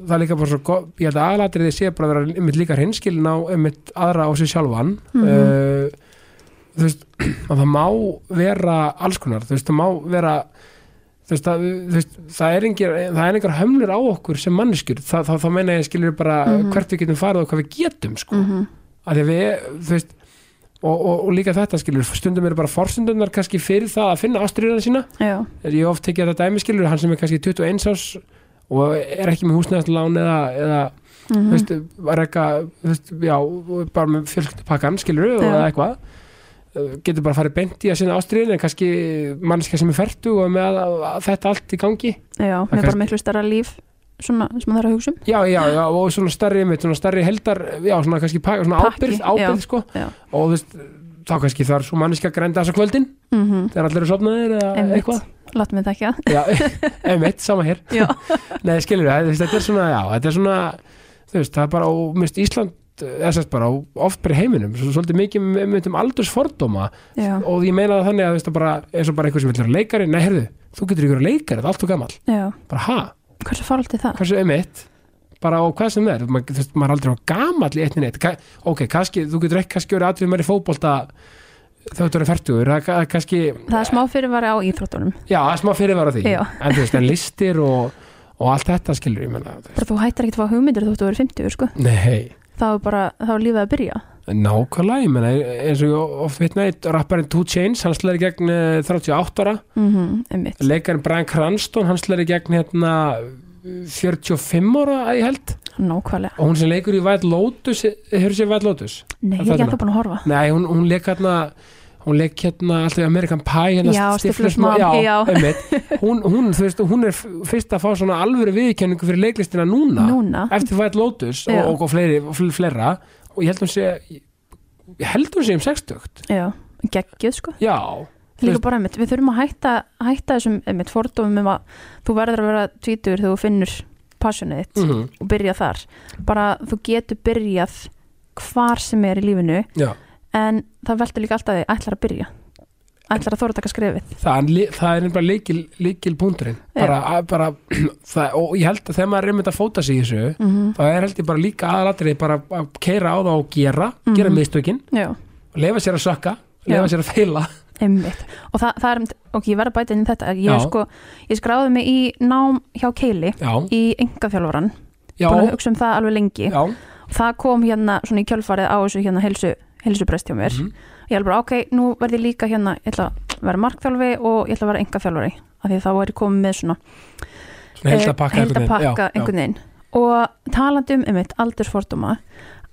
það líka bara svo ég held að aðlatriði sé bara að vera einmitt líka hreinskilin á einmitt aðra á sig sjálfan. Mhm. uh, þú veist, að það má vera alls konar, þú veist, það má vera veist, það, veist, það er er engar hömlur á okkur sem manneskjur. Það, það, það meina ég skilur bara Mhm. hvert við getum farið og hvað við getum, sko. Mm því að við, þú veist og, og, og líka þetta skilur, stundum eru bara forstundunar kannski fyrir það að finna ástriðina sína. Já, er ég oft tekið þetta dæmi skilur hann sem er kannski 21 árs og er ekki með húsnæðslán eða, eða mm mm. veist, að rekka veist, já, og bara með fjölskyldupakkan skilur eða eitthvað getur bara farið beint í að sinna ástriðin en kannski mannskja sem er fertu og með að, að þetta allt í gangi. Já, með bara miklu starra líf svona sem það er að hugsa um. Já, já, já, og svona starri mitt, svona starri heldar, já, svona kannski pak, svona Pakki, ábyrð, ábyrð, sko. og þú veist, þá kannski þarf svo mannskja að grænda þessa kvöldin, mm þegar allir eru sopnaðir eða eitthvað. Látum við það ekki að einmitt, sama hér. Nei, skilur við, þetta er svona, já, þetta er svona, þú veist, það er bara, og mist Ísland, þess að bara, oft bara heiminum, svo svolítið mikið með, með um aldursfordóma. Já, og ég meina það þannig að, þú veist, að bara, eins og bara einhver sem vil vera leikari, nei, heyrðu, þú getur ykkur leikari, það er allt og gamall, já, bara, ha, hversu faralt er það? Hversu einmitt, bara og hvað sem er, maður, þú maður er aldrei á gamall í eitt neitt, Ka ok, kannski, þú getur ekki kannski verið aðrið mér í fótbolta þegar þú eru færtugur, það er kannski, það er smá fyrirvari á íþróttunum. Já, það er smá fyrirvara því, Já. en þú veist, en listir og, og allt þetta skilur, ég meina, þú þú hættir ekki að fá hugmyndir þóttu að vera 50 sko. nei, þá er bara, þá er lífið að byrja. Nákvæmlega, ég meina eins og ég oft vitna rapparinn Two Chains, hann slæri gegn eh, 38 ára, mm einmitt. Leikarinn Brian Cranston, hann slæri gegn hérna 45 ára að ég held. Nákvæmlega, og hún sem leikur í White Lotus hefur sér White Lotus? nei, ég er ekki alltaf búin að horfa. Nei, hún, hún leik hérna hún leik hérna alltaf í American Pie hérna Já, Stifler's Mom, já, já. hún, hún, veist, hún er fyrst að fá svona alvöru viðkenningu fyrir leiklistina núna, núna, eftir White Lotus og, og, og fleiri, fl- fleira. Og ég held hún sé ég held hún sé um 60 já, geggjuð sko. Já, líka bara einmitt, við þurfum að hætta, hætta þessum einmitt fordómum um að þú verður að vera tvítur þegar þú finnur passionið þitt mm og byrja þar. Bara þú getur byrjað hvar sem er í lífinu já. En það veldur líka alltaf þið ætlar að byrja? Ætlar að þóra taka skrefið? Það, það er nefnilega líkil, líkil punkturinn bara, bara, það, og ég held að þegar maður er einmitt að fóta sig í þessu mm -hmm. þá er held ég bara líka aðalatrið bara að keira á það og gera, gera Mhm. mistökin. Já, og lefa sér að sökka, lefa sér að feila. Einmitt. Og það, það er, ok, ég verð að bæta inn þetta. Ég, sko, ég skráði mig í nám hjá Keili Já, í engaþjálfaran já, búin að hugsa um það alveg lengi. Já. Það kom hérna svona í kjölfarið á þessu hérna helsu, helsubrest hjá mér mhm. ég er bara ok, nú verð ég líka hérna ég ætla að vera markþjálfi og ég ætla að vera enga þjálfari af því þá er ég komið með svona heldapakka einhvern veginn. heldapakka Já, já. einhvern veginn og talandi um einmitt aldursfordóma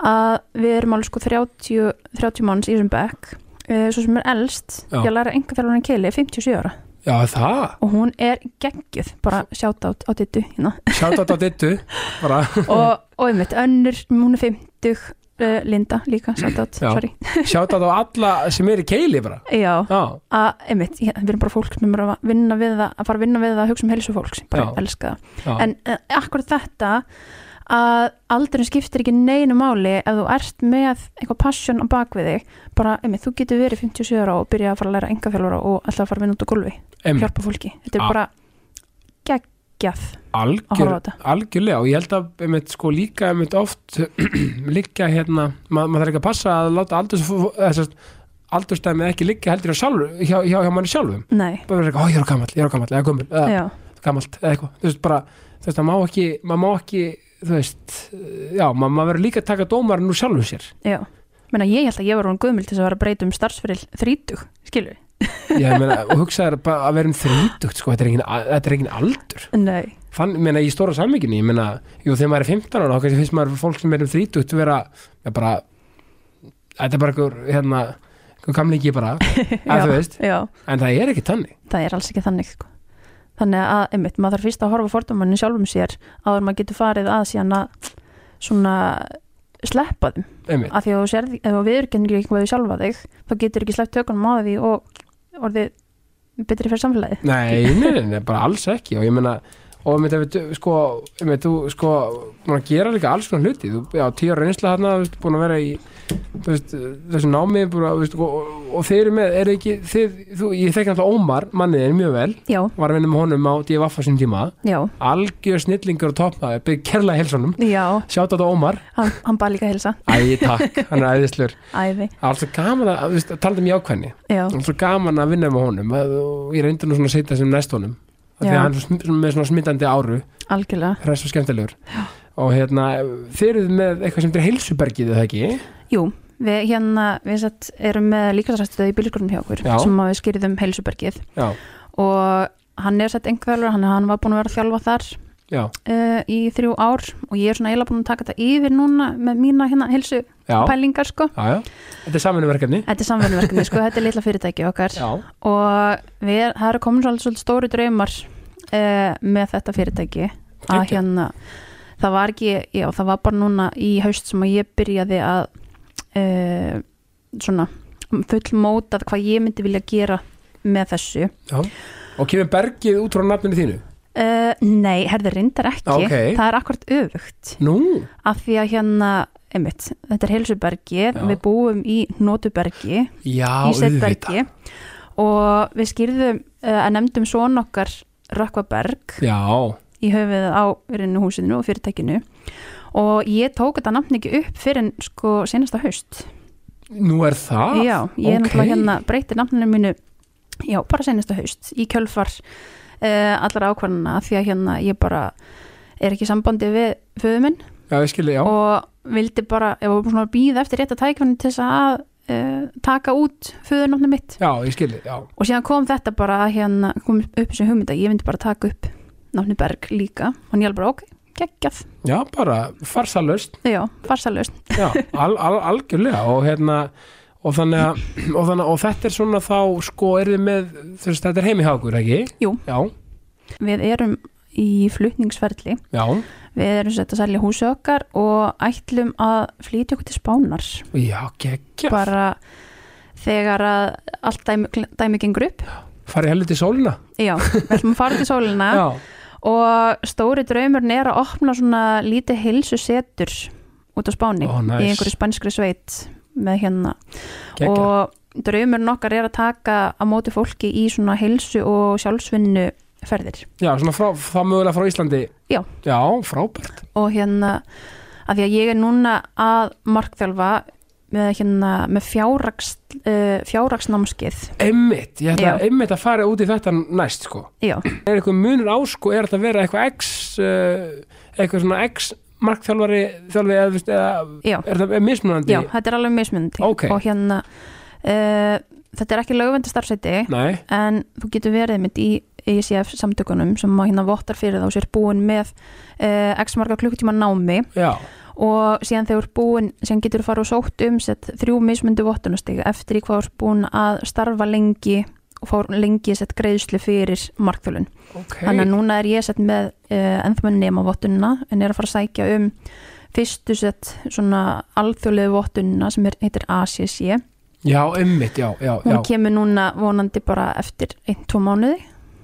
að við erum alveg sko 30, 30 manns í þessum bekk uh, svo sem er elst, Já. ég læra enga þjálfarinn Keili 57 ára Já, það, og hún er geggjuð, bara sjátt át á dittu hérna. sjátt á dittu bara, og, og einmitt önnur, hún er 50 uh, Linda líka, Já. sorry. Sjátt á alla sem er í keili bara. Já, að einmitt, ég, við erum bara fólk sem er að vinna við það, að fara að vinna við það að hugsa um helsu fólks, bara Já. elska það. Já, en uh, akkur þetta að aldurinn skiptir ekki neinu máli ef þú ert með eitthvað passion á bakvið þig, bara, einmitt, þú getur verið 57 ára og byrja að fara að læra enga og alltaf að fara að vinna út á gólfi, hjálpa fólki. Þetta er Ah. bara geggjað. að algjör, algjörlega og ég held að einmitt, sko, líka einmitt oft líka hérna, ma maður þarf ekki að passa að láta aldurstæmið ekki liggja heldur hjá, sjálfur, hjá, hjá, hjá manni sjálfum. Bara vera eitthvað, ó ég er á gamall, ég er á gamall eða gömul, eða já, gamalt eða eitthvað, þú veist bara þú veist, það má ekki, maður má ekki þú veist, já, maður maður verður líka að taka dómarinn úr sjálfum sér. Já. Meina, ég held að ég var hún gömul til þess að vera að breyta um starfsferil 30, skilur ég meina, og hugsaður að vera um þrítugt sko, er þetta er engin aldur. Nei, fann, meina, í stóra sammygginni, ég meina jú, þegar maður er 15 ára, þá kannski finnst maður fólk sem er um þrítugt vera, já, bara þetta er bara einhver, hérna einhver gamlingi bara, að þú veist. já, en það er ekki tannig það er alls ekki þannig sko. Þannig að, einmitt, maður þarf fyrst að horfa fordómannin sjálfum sér áður maður getur farið að síðan að svona sleppa þeim. Einmitt, af því að þú sérð, ef þú viðurkennir ekki hvað þið sjálfa þig þá getur ekki sleppt tökunum á því og orðið betri fyrir samfélagið. Nei, nei, nei, nei, bara alls ekki. Og ég meina, og ef við, sko einmitt, þú, sko, að gera líka alls konar hluti, þú, já, tíu reynsla þarna, þú veist, búin að vera í þú veist, þessu námi búin að, þú veist, og, og þeir eru með, er ekki þið, þú, ég þekki náttúrulega Ómar, mannið er mjög vel. Já, var að vinna með honum á DFF á sín tíma. Já, algjör snillingur og toppmaður byrð kærlega helsonum, já. Sjátt á þetta Ómar. Hann, hann bara líka að hilsa, æ, takk, hann er æðislur. Æði. Alltaf gaman að, þú veist, talað um jákvæðni Já, því Já. að hann er sm- með svona smittandi áru. Algjörlega. Hress og skemmtilegur. Og hérna, þeir eru með eitthvað sem er heilsubergið, eða ekki? Jú, við hérna við satt, erum með líkasrættstöð í bílskórnum hjá okkur Já. sem við skýrðum heilsubergið. Já, og hann er sett einhverjur, hann, hann var búin að vera að þjálfa þar já, uh, í þrjú ár. Og ég er svona eiginlega búin að taka þetta yfir núna með mína hérna heilsu já, pælingar sko. já, já. Þetta er samvinnuverkefni. Þetta er samverðinverkefni, sko, þetta er litla fyrirtæki okkar. Já, og við, það eru komin svolítið stóri draumar uh, með þetta fyrirtæki að hérna það var ekki, já það var bara núna í haust sem að ég byrjaði að uh, svona fullmótað hvað ég myndi vilja gera með þessu. Já. Og kemur bergið út frá nafninu þínu? uh, Nei, herði reyndar ekki. Ok. það er akkurat öfugt. Nú, af því að hérna, einmitt, þetta er heilsubergið, Já. við búum í Nótubergi já, í Setbergi og við skýrðum að nefndum svona okkar Rökkvaberg Já, í höfuð á húsinu og fyrirtækinu. Og ég tók þetta nafn ekki upp fyrir en sko senasta haust. Nú er það? Já, ég er ok. náttúrulega hérna breyti nafninu mínu já, bara senasta haust í kjölfar uh, allar ákvarðana því að hérna ég bara er ekki sambandi við föðu minn. Já, ég skilji, já. Og vildi bara, ég var svona að býða eftir rétt að tækfann til þess að uh, taka út föðunafni mitt. Já, já. Og síðan kom þetta bara að hérna kom upp þessu hugmynda, ég myndi bara taka upp nafni Berg líka. Og ég alveg bara ok, geggjað, Já, bara farsalust já, farsalust Já, al, al, algjörlega. Og hérna og þannig að og, þannig, og þetta er svona þá sko er þið með, veist, þetta er heimihákur, ekki? Jú. Já, við erum í flutningsferli. Já, við erum sett að selja húsi okkar og ætlum að flytja okkur til Spánar já, geggja bara þegar að allt dæmi, dæmi gengur upp. Farið heldur til sólina. Já, við ætlum að fara til sólina. Já, og stóri draumurinn er að opna svona lítið hilsu setur út á Spáni Ó, nice. í einhverju spænskri sveit með hérna. Geggja og draumurinn okkar er að taka á móti fólki í svona hilsu og sjálfsvinnu ferðir. Já, svona frá, þá mögulega frá Íslandi. Já. Já, frábært. Og hérna að því að ég er núna að markþjálfa með, hérna, með fjárraks, uh, fjárraksnámskeið Einmitt, ég ætla Já. einmitt að fara út í þetta næst sko. Já, Er eitthvað munur á sko, er þetta að vera eitthvað X uh, eitthvað svona X markþjálfari þjálfi eða, eða já, er það mismunandi? já, þetta er alveg mismunandi. Ok. og hérna uh, þetta er ekki lögvendi starfsæti nei, en þú getur verið mitt í ECF samtökunum sem að hérna vottar fyrir þá sér búin með uh, x marga klukkutíma námi já, og síðan þegar búin síðan getur þú fara og sótt um sett þrjú mismundu vottunastig eftir í hvað þú ert búin að starfa lengi og fá lengi sett greiðslu fyrir markþjálun. ok Þannig að núna er ég sett með ennþá með nema vottununa en er að fara að sækja um fyrstu sett svona alþjóðlegu vottununa sem er, heitir ACC. já, einmitt, já, já, Hún já kemur núna vonandi bara eftir einn, tvo mánuði.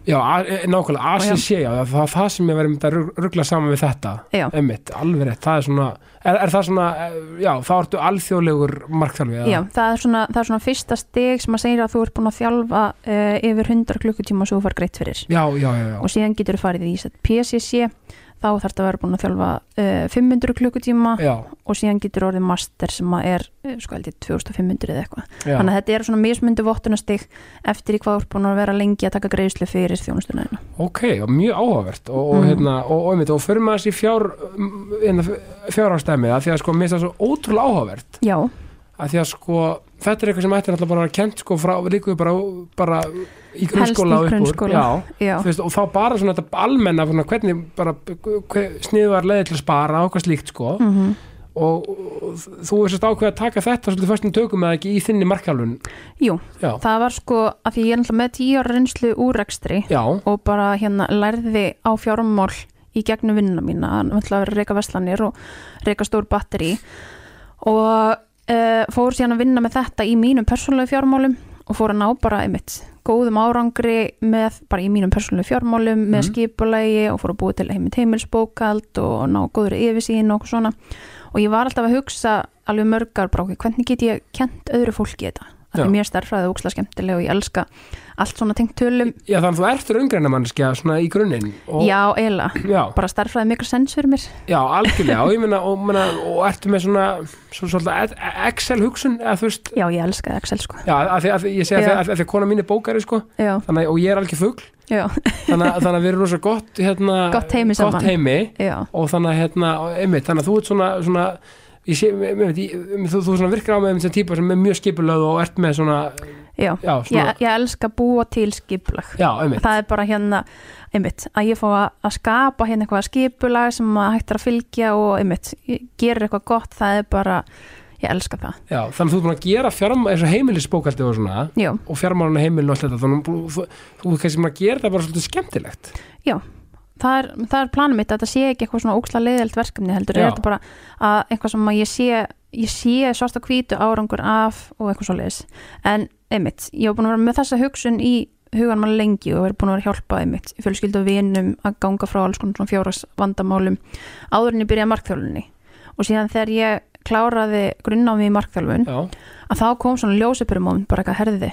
Já, e- nákvæmlega, ACC, já, það er það sem ég verið að ruggla saman við þetta einmitt, alveg rétt, það er svona er, er það svona, eh, já, þá ertu alþjóðlegur markþjálfi, Já, það er, svona, það er svona fyrsta stig sem að segja að þú ert búin að þjálfa uh, yfir 100 klukkutíma svo þú far greitt fyrir. já, já, já, já. og síðan getur þú farið í PCC þá þarf þetta að vera búin að þjálfa uh, 500 klukkutíma já, og síðan getur orðið master sem er uh, sko held ég 2500 eða eitthvað. Þannig að þetta er svona mismundu vottunastig eftir í hvað þú ert búin að vera lengi að taka greiðslu fyrir þjónustuna hérna. ok, mjög áhugavert og, og Mhm. hérna, og, og, einmitt, fyrir maður þessi fjár hérna, fjárhástæmið, að því að sko, mér finnst það svo ótrúlega áhugavert. Já, að því að sko, þetta er eitthvað sem ætti náttúrulega bara að kent sko frá, líkuðu bara, bara í grunnskóla og upp úr grunnskóla. já, já, þú veist, og þá bara svona þetta almenna svona, hvernig bara sniðuðar leiði til að spara og hvað slíkt sko. Mm og, og þú er sérst ákveð að taka þetta svolítið fyrstum tökum eða ekki í þinni markjálun jú, já, það var sko að því ég er náttúrulega með 10 ára reynslu úr rekstri já, og bara hérna lærði á fjármál í gegnum vinnuna mína að reyka veslanir og reyka stór batteri og uh, fór síðan að vinna með þetta í mínum persónulegu fjármálum og fór að ná bara einmitt góðum árangri með bara í mínum persónulegu fjármálum með Mhm. skipulagi og fór að búa til heimilt heimilsbókald og ná góður yfirsýn og okkur svona og ég var alltaf að hugsa alveg mörgar okkur, hvernig get ég kent öðru fólki þetta Já. því mér starfræði ókslega skemmtilega og ég elska allt svona tengt tölum. Já, þannig að þú ert raungreina mannskja svona í grunninn og, Já, eiginlega, bara starffræði mikil sens fyrir mér. Já, algjörlega. Og ég meina, og, meina, og ertu með svona, svona, svona Excel hugsun eða þú veist? Já, ég elskaði Excel sko. Já, af því að ég segi að, að, að því að kona mín er bókari sko, þannig, að- og ég er alveg fugl. Já, þannig, að- þannig að við erum rosa gott hérna, Gott heimi gott heimi og þannig að hérna, einmitt, þannig að þú ert svona, svona sé, einmitt, ég, þú, þú svona virkar á með sem típa sem er mjög skipulöð og ert með svona, já. já, Ég, ég elska að búa til skipulag. Já, Það er bara hérna, einmitt, að ég fá að, skapa hérna eitthvað skipulag sem að hægt er að fylgja og einmitt, gerir eitthvað gott, það er bara, ég elska það. Já, þannig að þú ert búin að gera fjárm, eins og heimilisbókaldi og svona Já, og fjármálun heimilin og allt þetta þannig að þú, þú, er kannski að gera það bara svolítið skemmtilegt. Það er, það er planum mitt að þetta sé ekki eitthvað svona óksla leiðilt verkefni heldur, Já. er þetta bara að eitthvað sem að ég sé ég sé svart og hvítu árangur af og eitthvað svo leiðis en einmitt, ég var búin að vera með þessa hugsun í hugan mann lengi og verið búin að vera að hjálpa einmitt fjölskyldu og vinum að ganga frá alls konar svona fjóras vandamálum áður en ég byrjaði markþjálfunni og síðan þegar ég kláraði grunnámi í markþjálfun já, að þá kom svona ljósupyrumóment bara eitthvað herði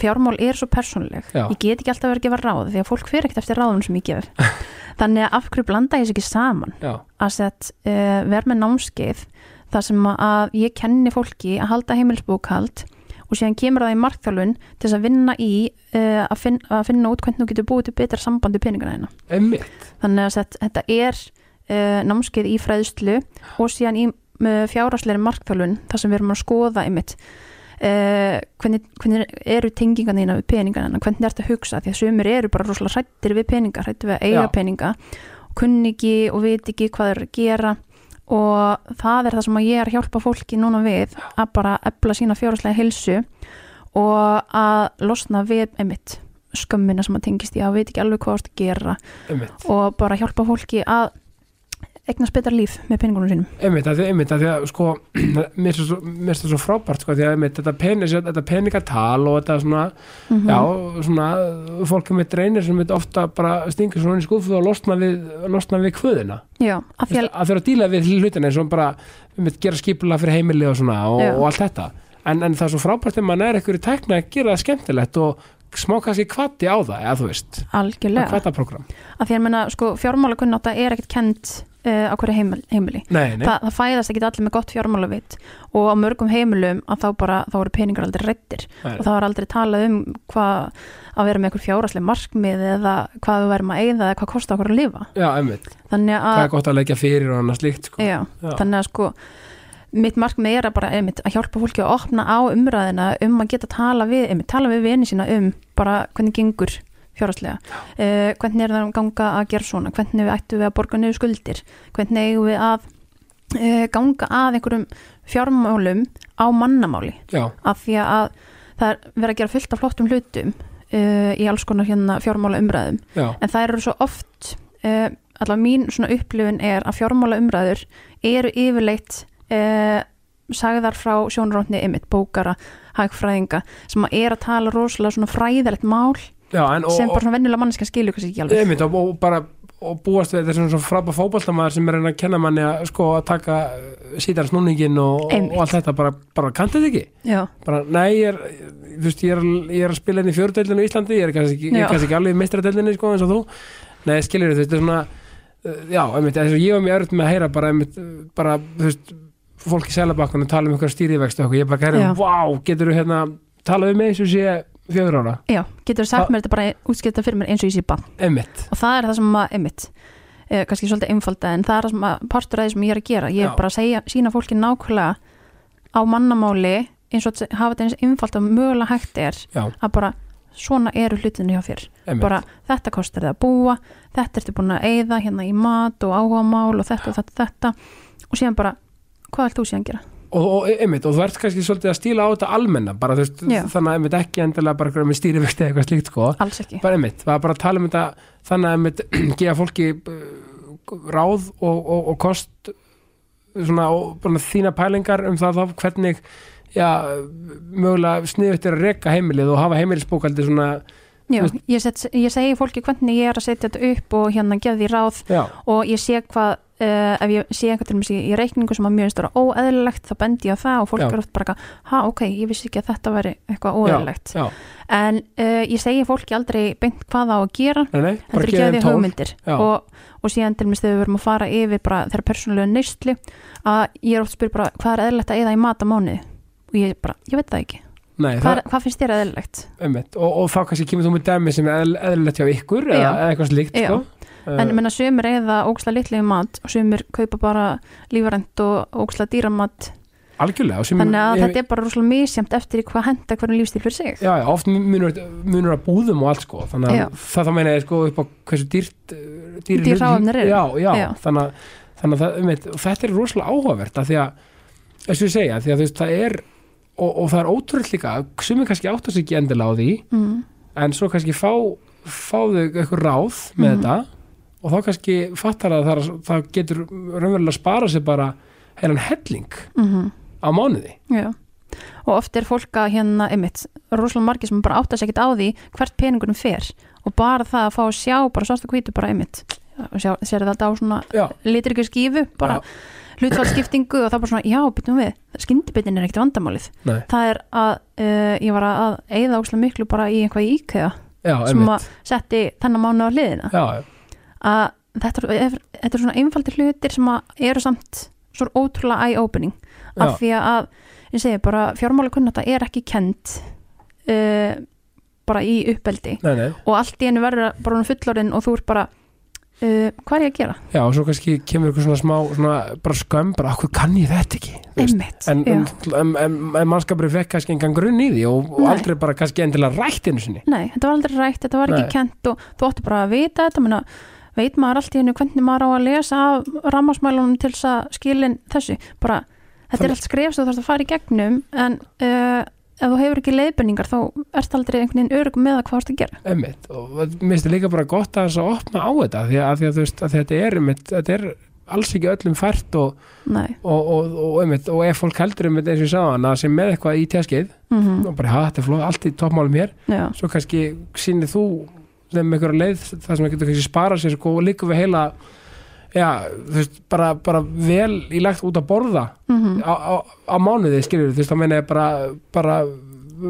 fjármál er svo persónuleg. Já. ég get ekki alltaf verið að gefa ráð því að fólk fer ekkert eftir ráðum sem ég gef. Þannig að af hverju blanda ég þess ekki saman? Já, að sett uh, vera með námskeið þar sem að ég kenni fólki að halda heimilsbókhald og síðan kemur það í markþjálfun til þess að vinna í uh, að, finn, að finna út hvernig þú getur búið til betra sambandi peningana hérna einmitt. Þannig að þetta er uh, námskeið í fræðslu og síðan í uh, fjárhagsleiri markþjálfun þar sem við erum að skoða einmitt uh, hvernig, hvernig eru tengingarna þína við peningana, hvernig er þetta að hugsa því að sumir eru bara rosalega hrættir við peninga hrættir við að eiga Já. peninga kunni ekki og veit ekki hvað er að gera og það er það sem ég er að hjálpa fólki núna við að bara ebla sína fjárhagslega hilsu og að losna við einmitt skömmina sem að tengist í að veit ekki alveg hvað það er að gera. Einmitt. Og bara hjálpa fólki að eignast betra líf með peningunum sínum. Einmitt, að því, einmitt, að því að sko mér finnst það svo, það frábært sko, því að einmitt, þetta, penis, þetta peningatal og þetta svona, Mhm. já, svona fólk með reynir sem ofta bara stingur svona í skúfu og losna við, losna við því að, að, að þeirra að díla við hlutina eins og bara, einmitt, gera skipulega fyrir heimili og svona og, og allt þetta. En, en það er svo frábært þegar maður er eitthvað í tækna að gera það skemmtilegt og smá kannski kvati á það, eða þú veist. Algjörlega. Kvata program, af því að sko, fjármálakunnáta er ekkert kent á hverju heimil, heimili. Nei, nei, Þa, það fæðast ekki allir með gott fjármálavit og á mörgum heimilum að þá bara þá eru peningar aldrei rættir nei, og þá er aldrei talað um hvað að vera með eitthvað fjáraslega markmið eða hvað við værum að eigða eða hvað kostar okkur að lifa. Já, einmitt. Þannig það að, er gott að leggja fyrir og annað slíkt sko. já, Já. þannig að sko mitt markmið er að bara einmitt, að hjálpa fólki að opna á umræðina um að geta tala við, einmitt, tala við vini sína um bara hvernig gengur fjárhagslega, uh, hvernig er það að ganga að gera svona, hvernig við ættum við að borga niður skuldir, hvernig eigum við að uh, ganga að einhverjum fjármálum á mannamáli? Já, af því að það er verið að gera fullt af flottum hlutum uh, í alls konar hérna fjármála umræðum já, en það eru svo oft allavega mín svona upplifun er að fjármála umræður eru yfirleitt sagðar frá sjónrótni ymitt, bókara, hagfræðinga sem er að tala rosalega svona fræðilegt mál já en og, sem bara svona venjulega manneskja skilur kannski ekki alveg. Einmitt, og, og bara og búast við þetta sem frábæð fótballtamaður sem er að kenna manni að sko að taka sítar snúningin og, allt þetta bara, bara kantið ekki. Já, bara, nei, ég er, veist, ég er, ég er að spila inn í fjóruðdeldinu í Íslandi, ég er kannski, ég er kannski ekki alveg í meistradeldinu, sko, eins og þú. Nei, skilur þú veist, þetta er svona uh, já, einmitt, þess að ég var mjög örð með að heyra bara, einmitt, uh, bara, þú veist fólk í selabakkunum tala um einhverja stýrivext og ég bara gæri, vá, getur þú hérna talað um mig og sé fjögur ára? Já, getur þú sagt Það- mér þetta bara útskipta fyrir mér eins og ég sé bann einmitt, og það er það sem að, einmitt. Eh, kannski svolítið einfalda en það er það sem að partur af því sem ég er að gera. Ég Já. er bara að segja, sína fólki nákvæmlega á mannamáli eins og að hafa þetta eins einfalda mögulega hægt er já, að bara svona eru hlutinu hjá þér. Einmitt. Bara þetta kostar þið að búa þetta ertu búin að eyða hérna í mat og áhugamál og þetta og þetta, þetta. Og síðan bara, hvað ætlt þú síðan að gera? Og, og einmitt, og þú ert kannski svolítið að stíla á þetta almenna, bara veist, þannig að einmitt ekki endilega bara með stýrivexti eða eitthvað slíkt, sko. Bara einmitt, bara tala um þetta þannig að gefa fólki uh, ráð og, og, og kost svona og bara þína pælingar um það þá hvernig já, mögulega sniðut er að reka heimilið og hafa heimilisbókaldi svona Já, ég, set, ég segi fólki hvernig ég er að setja þetta upp og hérna því ráð já, og ég sé hvað uh, ef ég sé eitthvað til dæmis í, í reikningu sem að mjög stóra óeðlilegt þá bendi ég á það og fólk Já. er oft bara ha ok, ég vissi ekki að þetta væri eitthvað óeðlilegt. en uh, ég segi fólki aldrei beint hvað á að gera nei, nei, þeim því tól hugmyndir og, og síðan til dæmis þegar við verum að fara yfir bara þeirra persónulega neyslu að ég er oft spyr bara hvað er eðlilegt að eða í mat á mánuði? Og ég bara, ég veit það ekki nei, hvað, það, er, hvað finnst þér einmitt, og, og þá kannski kemur þú með dæmi sem er eðlilegt hjá ykkur eða, Já. eða eitthvað slíkt, Já. sko. En ég menna sumir eða óksla litlega mat og sumir kaupa bara lífarend og óksla dýramat algjörlega, sem þannig að ég- þetta er bara rosalega misjamt eftir hvað henda hvernig lífstíl fyrir sig. Já, já, oft munur, munur að búðum og allt sko, þannig að það þá meina ég sko upp á hversu dýrt dýrir Dýr já, Já. þannig að, þetta er rosalega áhugavert að því að, þess að ég segja, því að þú veist, það er og, og það er ótrúlega líka, sumir kannski átt sig ekki endilega á því, mm. en svo kannski fá, fá þau eitthvað ráð með Mhm. þetta og þá kannski fattar að það, það getur raunverulega að spara sér bara heilan helling Mm á mánuði. Já, og oft er fólk að hérna, einmitt, rosalega margir sem bara átta sig ekkert á því hvert peningunum fer og bara það að fá að sjá, bara sást að hvítu bara einmitt, sér þetta á svona Já, ekki skífu, bara hlutfallskiptingu og það bara svona, já, byttum við. Skyndibittin er ekkert vandamálið. Nei, það er að, uh, ég var að eigða óslega miklu bara í einhvað í IKEA já, sem að setti þennan mánu á hliðina. Já, að þetta er, þetta er svona einfaldir hlutir sem að eru samt svo ótrúlega eye-opening. Já, af því að ég segi bara fjármála kunnata er ekki kent uh, bara í uppeldi. Nei, nei. Og allt í einu verður bara fullorinn og þú ert bara uh, hvað er ég að gera? Já, og svo kannski kemur eitthvað svona smá svona bara skömm, bara okkur kann ég þetta ekki. Einmitt, en, en, en, en, en mannskapurinn fekk kannski engan grunn í því og, og aldrei bara kannski endilega rætt einu sinni Nei, þetta var aldrei rætt, þetta var ekki Nei. kent og þú átti bara að vita þetta menna, veit maður allt í einu hvernig maður á að lesa af rammásmælunum til þess að skilin þessu, bara þetta Þannig- er allt skref sem þú þarfst að fara í gegnum en uh, ef þú hefur ekki leiðbenningar þá ert aldrei einhvern veginn örugum með að hvað þú ert að gera. Einmitt, og mér finnst það líka bara gott að þess að opna á þetta því að, því að, veist, að þetta er einmitt, þetta er alls ekki öllum fært og, og, og, og, ef fólk heldur einmitt eins og ég sagði hann að sem með eitthvað í tjaskeið mm og bara, ha, þetta flóð, allt í toppmálum hér. Já, svo kannski sýnir þú þeim einhverja leið það sem að getur kannski spara sér sko, og líka við heila já, þú veist, bara, bara vel í lagt út að borða mm á, á, á mánuði skilur þú veist, þá meina ég bara, bara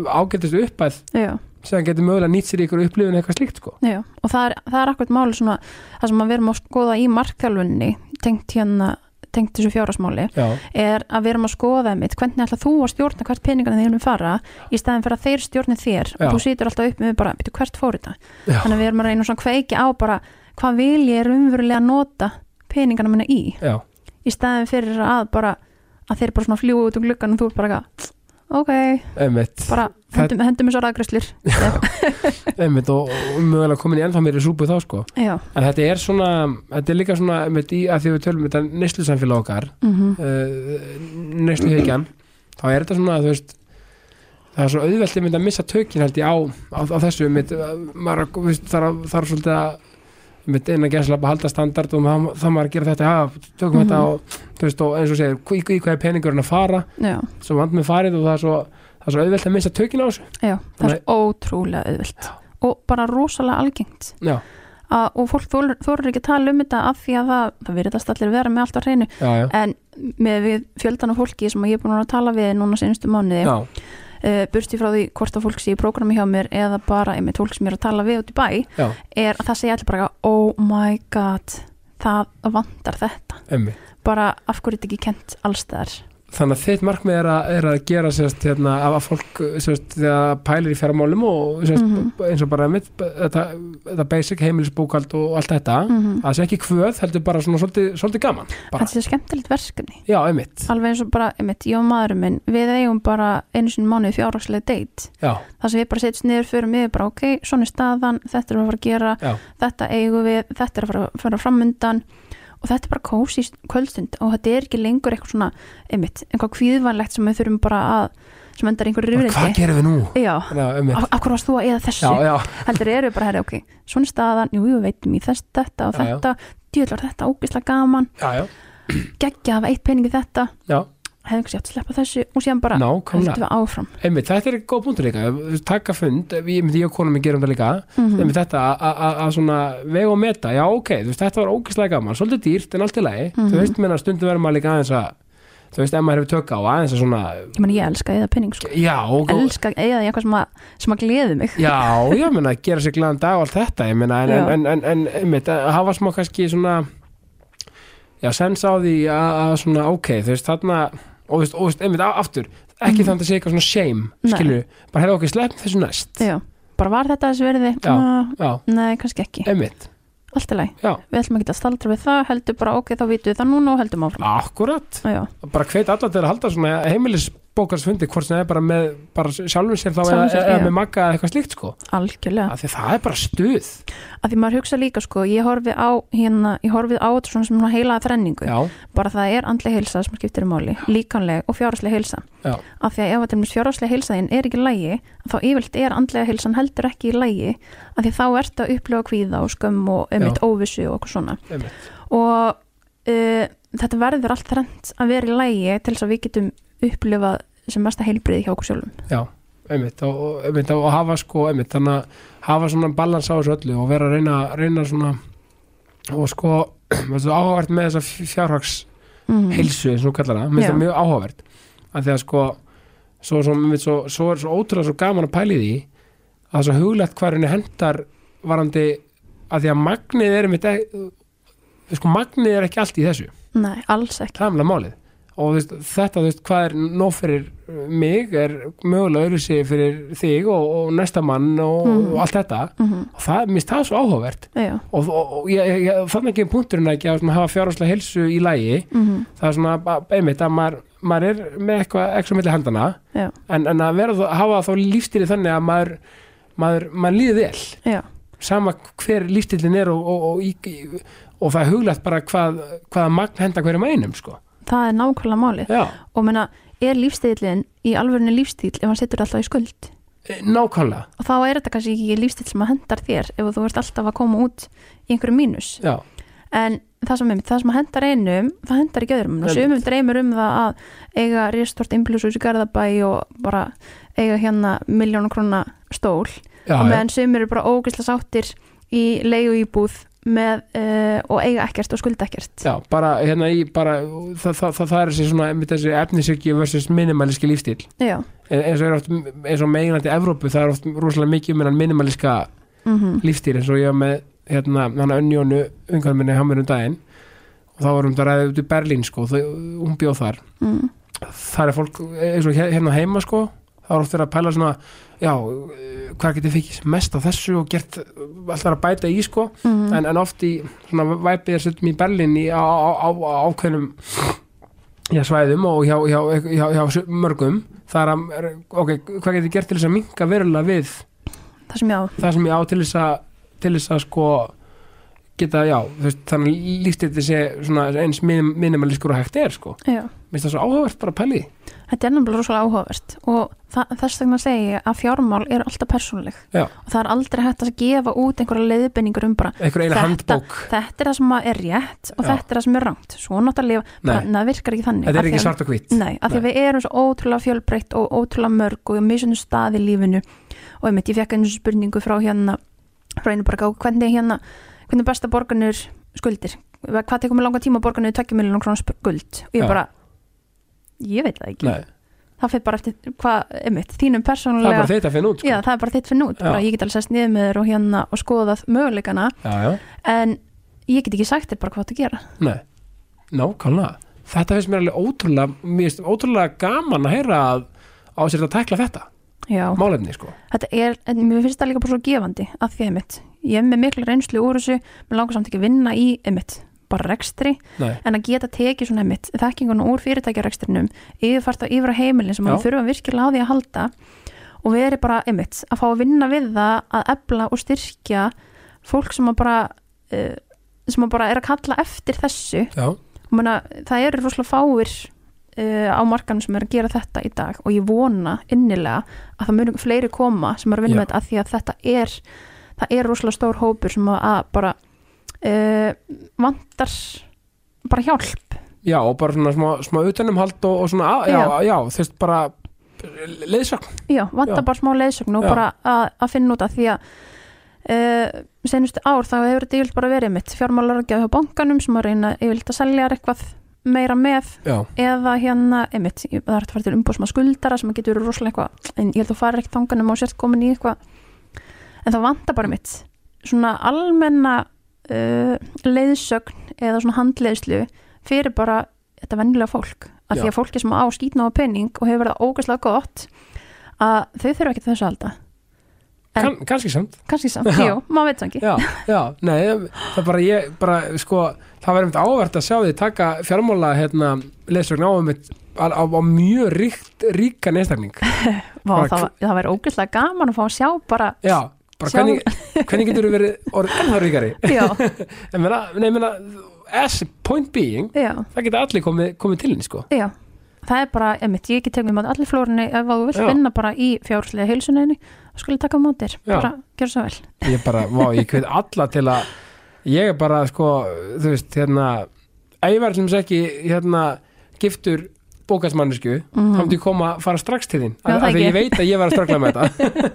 ágætist uppæð já. sem getur mögulega nýtt sér í ykkur upplifun eitthvað slíkt sko. Já, og það er, það er akkurat máli svona það sem að erum að skoða í markþjálfunni tengt hérna, tengt þessu fjárasmáli já, er að við erum að skoða mitt, hvernig ætla þú að stjórna hvert peningarna þeir eru fara í staðin fyrir að þeir stjórni þér Já. og þú situr alltaf upp með bara, veitu, hvert fór þetta? Þannig að við erum að reyna svona að kveiki á bara hvað vil ég raunverulega nota peningarna minna í. Já, í staðin fyrir að bara að þeir bara svona fljúa út um gluggan og þú er bara eitthvað ok, einmitt, bara hendum, hendum þessu ræðgræslur einmitt og, mögulega komin í ennþá meiri súpu þá sko. Já, en þetta er svona, þetta er líka svona einmitt í að því við tölum um þetta neyslu samfélag okkar mm uh, neyslu hyggjan þá er þetta svona, þú veist það er svo auðvelt einmitt að missa tökin held ég á, á, á þessu einmitt, maður þú veist, þarf, þarf svolítið að einmitt eina gæsla að halda standard og það, maður að gera þetta, ja, tökum Mhm. þetta og, þú veist, og eins og segir, í, í hvað er peningurinn að fara? Já, svo vand með farið og það er svo það er svo auðvelt að missa tökin á þessu. Já, það er ótrúlega auðvelt. Og bara rosalega algengt. Já, að, og fólk þorir ekki að tala um þetta af því að það, það virðast allir vera með allt á hreinu. Já, já, en með við fjöldan af fólki sem ég er búin að tala við núna senstu mánuði já, uh, bursti frá því hvort að fólk sé í prógrami hjá mér eða bara einmitt fólk sem er að tala við út í bæ já, er að það segja allir bara oh my god, það vantar þetta. Emmi bara af hverju þetta ekki kent allstæðar þannig að þitt markmið er að, er að gera sérst, hérna, að fólk sérst, pælir í fjármálum og sérst, Mhm. eins og bara mitt, þetta, þetta basic heimilisbókald og allt þetta mm -hmm. að það sé ekki kvöð, heldur bara svona svolítið, svolítið gaman bara. þetta er skemmtilegt verkefni já, einmitt, alveg eins og bara, einmitt, ég og maðurinn minn við eigum bara einu sinni mánuði fjárhagslega date já, það sem við bara setjum niður fyrir mig bara ok, svona staðan, þetta er að fara að gera já, þetta eigum við, þetta er að fara, fara framundan og þetta er bara kósi kvöldstund og þetta er ekki lengur eitthvað svona einmitt, eitthvað kvíðvænlegt sem við þurfum bara að sem endar einhverju Bara, hvað gerum við nú? já, af, hverju varst þú að eða þessu? Já, já, heldur eru bara, herri, ok, svona staðan jú, jú, veitum í þess, þetta og Já, þetta. Djúðlar þetta ógislega gaman. Geggja að hafa eitt pening í þetta. Já, hefði ekki sér að sleppa þessu og síðan bara höldum við áfram. Einmitt, þetta er góð punktur líka. Taka fund, ég myndi ég og konum við gerum það líka. Mm einmitt þetta að- að að svona vega og meta, já ok, veist, þetta var ógeðslega gaman. Svolítið dýrt en allt í lagi, Mhm. þú veist, menna stundum verður maður líka aðeins að þú veist, ef maður hefur tök á aðeins að svona ég meni ég elska eða pening sko. já, og, elska eða eitthvað sem að, sem að gleði mig. Já, já, menna, gera sér glæðan dag og allt þetta, ég menna, en, en, en, en, en einmitt, að hafa smá kannski svona já, sens á því að, að svona, ok, þú veist, þarna og þú veist, einmitt, aftur ekki Mhm. þannig að segja eitthvað svona shame, skilur bara hefur okkur slepp þessu næst. Já, bara var þetta þessi verði Já. Já, nei, kannski ekki, einmitt, allt lagi. Já, við ætlum ekki að staldra við það, heldur bara ok, þá vitum við það núna og heldum áfram. Akkurat. Já, bara hveit alla til að halda svona heimilisbókarsfundi hvort sem það er bara með bara sjálfum sér þá eða, eða með magga eða eitthvað slíkt sko. Algjörlega. Af því það er bara stuð. Að því maður hugsa líka sko, ég horfi á hérna, ég horfi á þetta svona sem heila þrenningu. Já, bara það er andleg heilsa sem skiptir um máli, líkanleg og fjárhagsleg heilsa. Já, af því að ef að fjárhagsleg heilsa þín er ekki í lægi þá yfirlt er andlega heilsan heldur ekki í lægi af því þá ertu að upplifa kvíða og skömm og einmitt óvissu og eitthvað svona. Einmitt. Og uh, þetta verður allt þrennt að vera í lægi til þess að við getum upplifað sem mesta heilbriði hjá okkur sjálfum. Já, einmitt og, og, einmitt, og hafa sko, einmitt þannig að hafa svona balans á þessu öllu og vera að reyna, reyna svona og sko, áhugavert með þessa fjárhags mm. heilsu eins og kallar það, Já. það mjög áhugavert. Af því að sko svo, svo, svo, svo er svo ótrúlega svo gaman að pæli því að það er svo huglegt hvað henni hendar varandi að því að magnið er einmitt e- sko magnið er ekki allt í þessu. Nei, alls ekki. Það er alveg málið og veist, þetta, veist, hvað er nóg fyrir mig er mögulega öðruðsi fyrir þig og, og næsta mann og, Mhm. og allt þetta. Mm og það, mér finnst það svo áhugavert. Já, og, og, fann ekki punkturinn ekki að hafa fjárhagslega heilsu í lægi mm það er svona, einmitt að maður, maður er með eitthvað ekstra milli handana en, en að vera hafa þá lífstíli þannig að maður, maður, maður líði vel. Já, sama hver lífstílin er og, og, og, það er huglegt bara hvað, hvaða magn henda hverjum einum sko. Það er nákvæmlega málið. Já, og menna, er lífstílinn í alvörinu lífstíl ef hann setur alltaf í skuld? E, nákvæmlega. Og þá er þetta kannski ekki lífstíl sem að hendar þér ef þú ert alltaf að koma út í einhverju mínus. Já, en það sem, það sem hendar einum það hendar ekki öðrum. Og sumum dreymir um það að eiga ristort innblúsus í Garðabæ og bara eiga hérna miljónu krona stól. Já, og meðan sumir eru bara ógeðslega sáttir í leigu íbúð með, uh, og eiga ekkert og skulda ekkert. Já, bara hérna í bara, það, það, það, það er þessi svona þessi efnisöki versus minimaliski lífstíl En- eins og oft, eins og meginandi Evrópu það er oft rosalega mikið um minimaliska mm lífstíl eins og ég var með hérna, hann Önjónu, ungarn minni hann um daginn. Og þá varum við að ræða út í Berlín sko, hún bjóð þar. Mm, þar er fólk eins og hér- hérna heima sko það er oft verið að pæla svona já, hvað getur fikið mest á þessu og gert alltaf að bæta í sko. Mm, en, en oft í svona væpið er svolítið í Berlín í, á, á, á, ákveðnum hjá svæðum og hjá, hjá, hjá, hjá, mörgum. Þar að, er- ok, hvað getur gert til þess að minka verulega við? Það sem ég á. Það sem ég á til þess að til þess að sko geta, já, veist, þannig að lífstildi sé svona eins minim, minimalískur og hægt er sko, Já. minnst það svo áhugavert bara að pæli. Þetta er nefnilega rosalega áhugavert og þess vegna segi ég að fjármál eru alltaf persónuleg. Já. og það er aldrei hægt að gefa út einhverja leiðbenningur um bara Þetta- þetta er það sem er rétt og Já. þetta er það sem er rangt. Svo náttúrulega, það virkar ekki þannig. Þetta er ekki svart og hvít. Nei, af því við erum svo ótrúlega fjölbreytt og ótrúlega mörg og misjöndu stað í lífinu. Og einmitt, ég fekk einu spurningu frá hérna frá einu bara, hvernig hérna hvernig besta borganur skuldir? Hvað tekur mig langa tíma að borganur 2 miljonar krónar skuld og ég bara ég veit það ekki, Nei, það fyrir bara eftir hvað, einmitt, þínum það er persónulega bara þetta að finna út sko. Já, það er bara þitt fyrir nút, bara ég get alveg sest niður með þér og hérna og skoðað möguleikana. Já, já, en ég get ekki sagt þér bara hvað þú gera. Nei, nákvæmlega. Þetta finnst mér alveg ótrúlega mér finnst ótrúlega gaman að heyra að á sér að tækla þetta, Já, málefni sko. Þetta er, en mér finnst það líka bara svo gefandi að því einmitt, ég er með miklu reynslu úr þessu, mér langar samt ekki að vinna í einmitt, bara rekstri nei, en að geta tekið svona einmitt þekkingun úr fyrirtækjarekstrinum yfirfært á yfir á heimilin sem við þurfum virkilega á því að halda og erum bara einmitt að fá að vinna við það að ebla og styrkja fólk sem að bara uh, sem að bara er að kalla eftir þessu. Menna, það eru rosalega fáir uh, á markanum sem er að gera þetta í dag og ég vona innilega að það munu fleiri koma sem er að vinna Já. með þetta af því að þetta er það er rosalega stór hópur sem að, að bara uh, vantar bara hjálp. Já og bara svona smá, smá utanumhald og, og svona, að, já, já, þú veist bara leiðsögn, já, vantar Já. bara smá leiðsögn og Já. bara að, að finna út af því að uh, senustu ár þá hefur þetta yfirleitt bara verið mitt fjármálar hjá bankanum sem að reyna yfirleitt að selja eitthvað meira með já, eða hérna, einmitt, það er að fara til umbúðsma skuldara sem getur verið rosalega eitthvað en ég held að þú farir ekki þanganum og sért komin í eitthvað. En það vantar bara mitt svona almenna uh, leiðsögn eða svona handleiðslu fyrir bara þetta vennilega fólk. Að Já. því að fólki sem á skýtna á penning og hefur verið ógæslega gott að þau þurfa ekki þessu að halda. Kann, kannski samt. Kannski samt, Já. jú, maður veit það ekki. Já, já, nei, það bara ég bara, sko, það verður einmitt ávert að sjá því taka fjármála, hérna leiðsögn á á, á, á mjög ríkt, Vá, bara það, það væri ógæslega gaman að fá að sjá bara já, bara hvernig, hvernig getur þú verið orðið ennþá ríkari já, en meina, nei, meina, as point being já. það geta allir komið, komið til henni, sko. Já, það er bara, emitt, ég get tekið með allir flórunni ef þú vilt vinna bara í fjárhúslega heilsunni þá skulle taka mótir, bara gjör svo vel. Ég bara, vá, ég hveit alla til að ég er bara, sko, þú veist, hérna þess ekki, hérna giftur bókasmannisku Mhm. þá myndi ég koma að fara strax til þín. Af því ég veit að ég var að ströggla með þetta.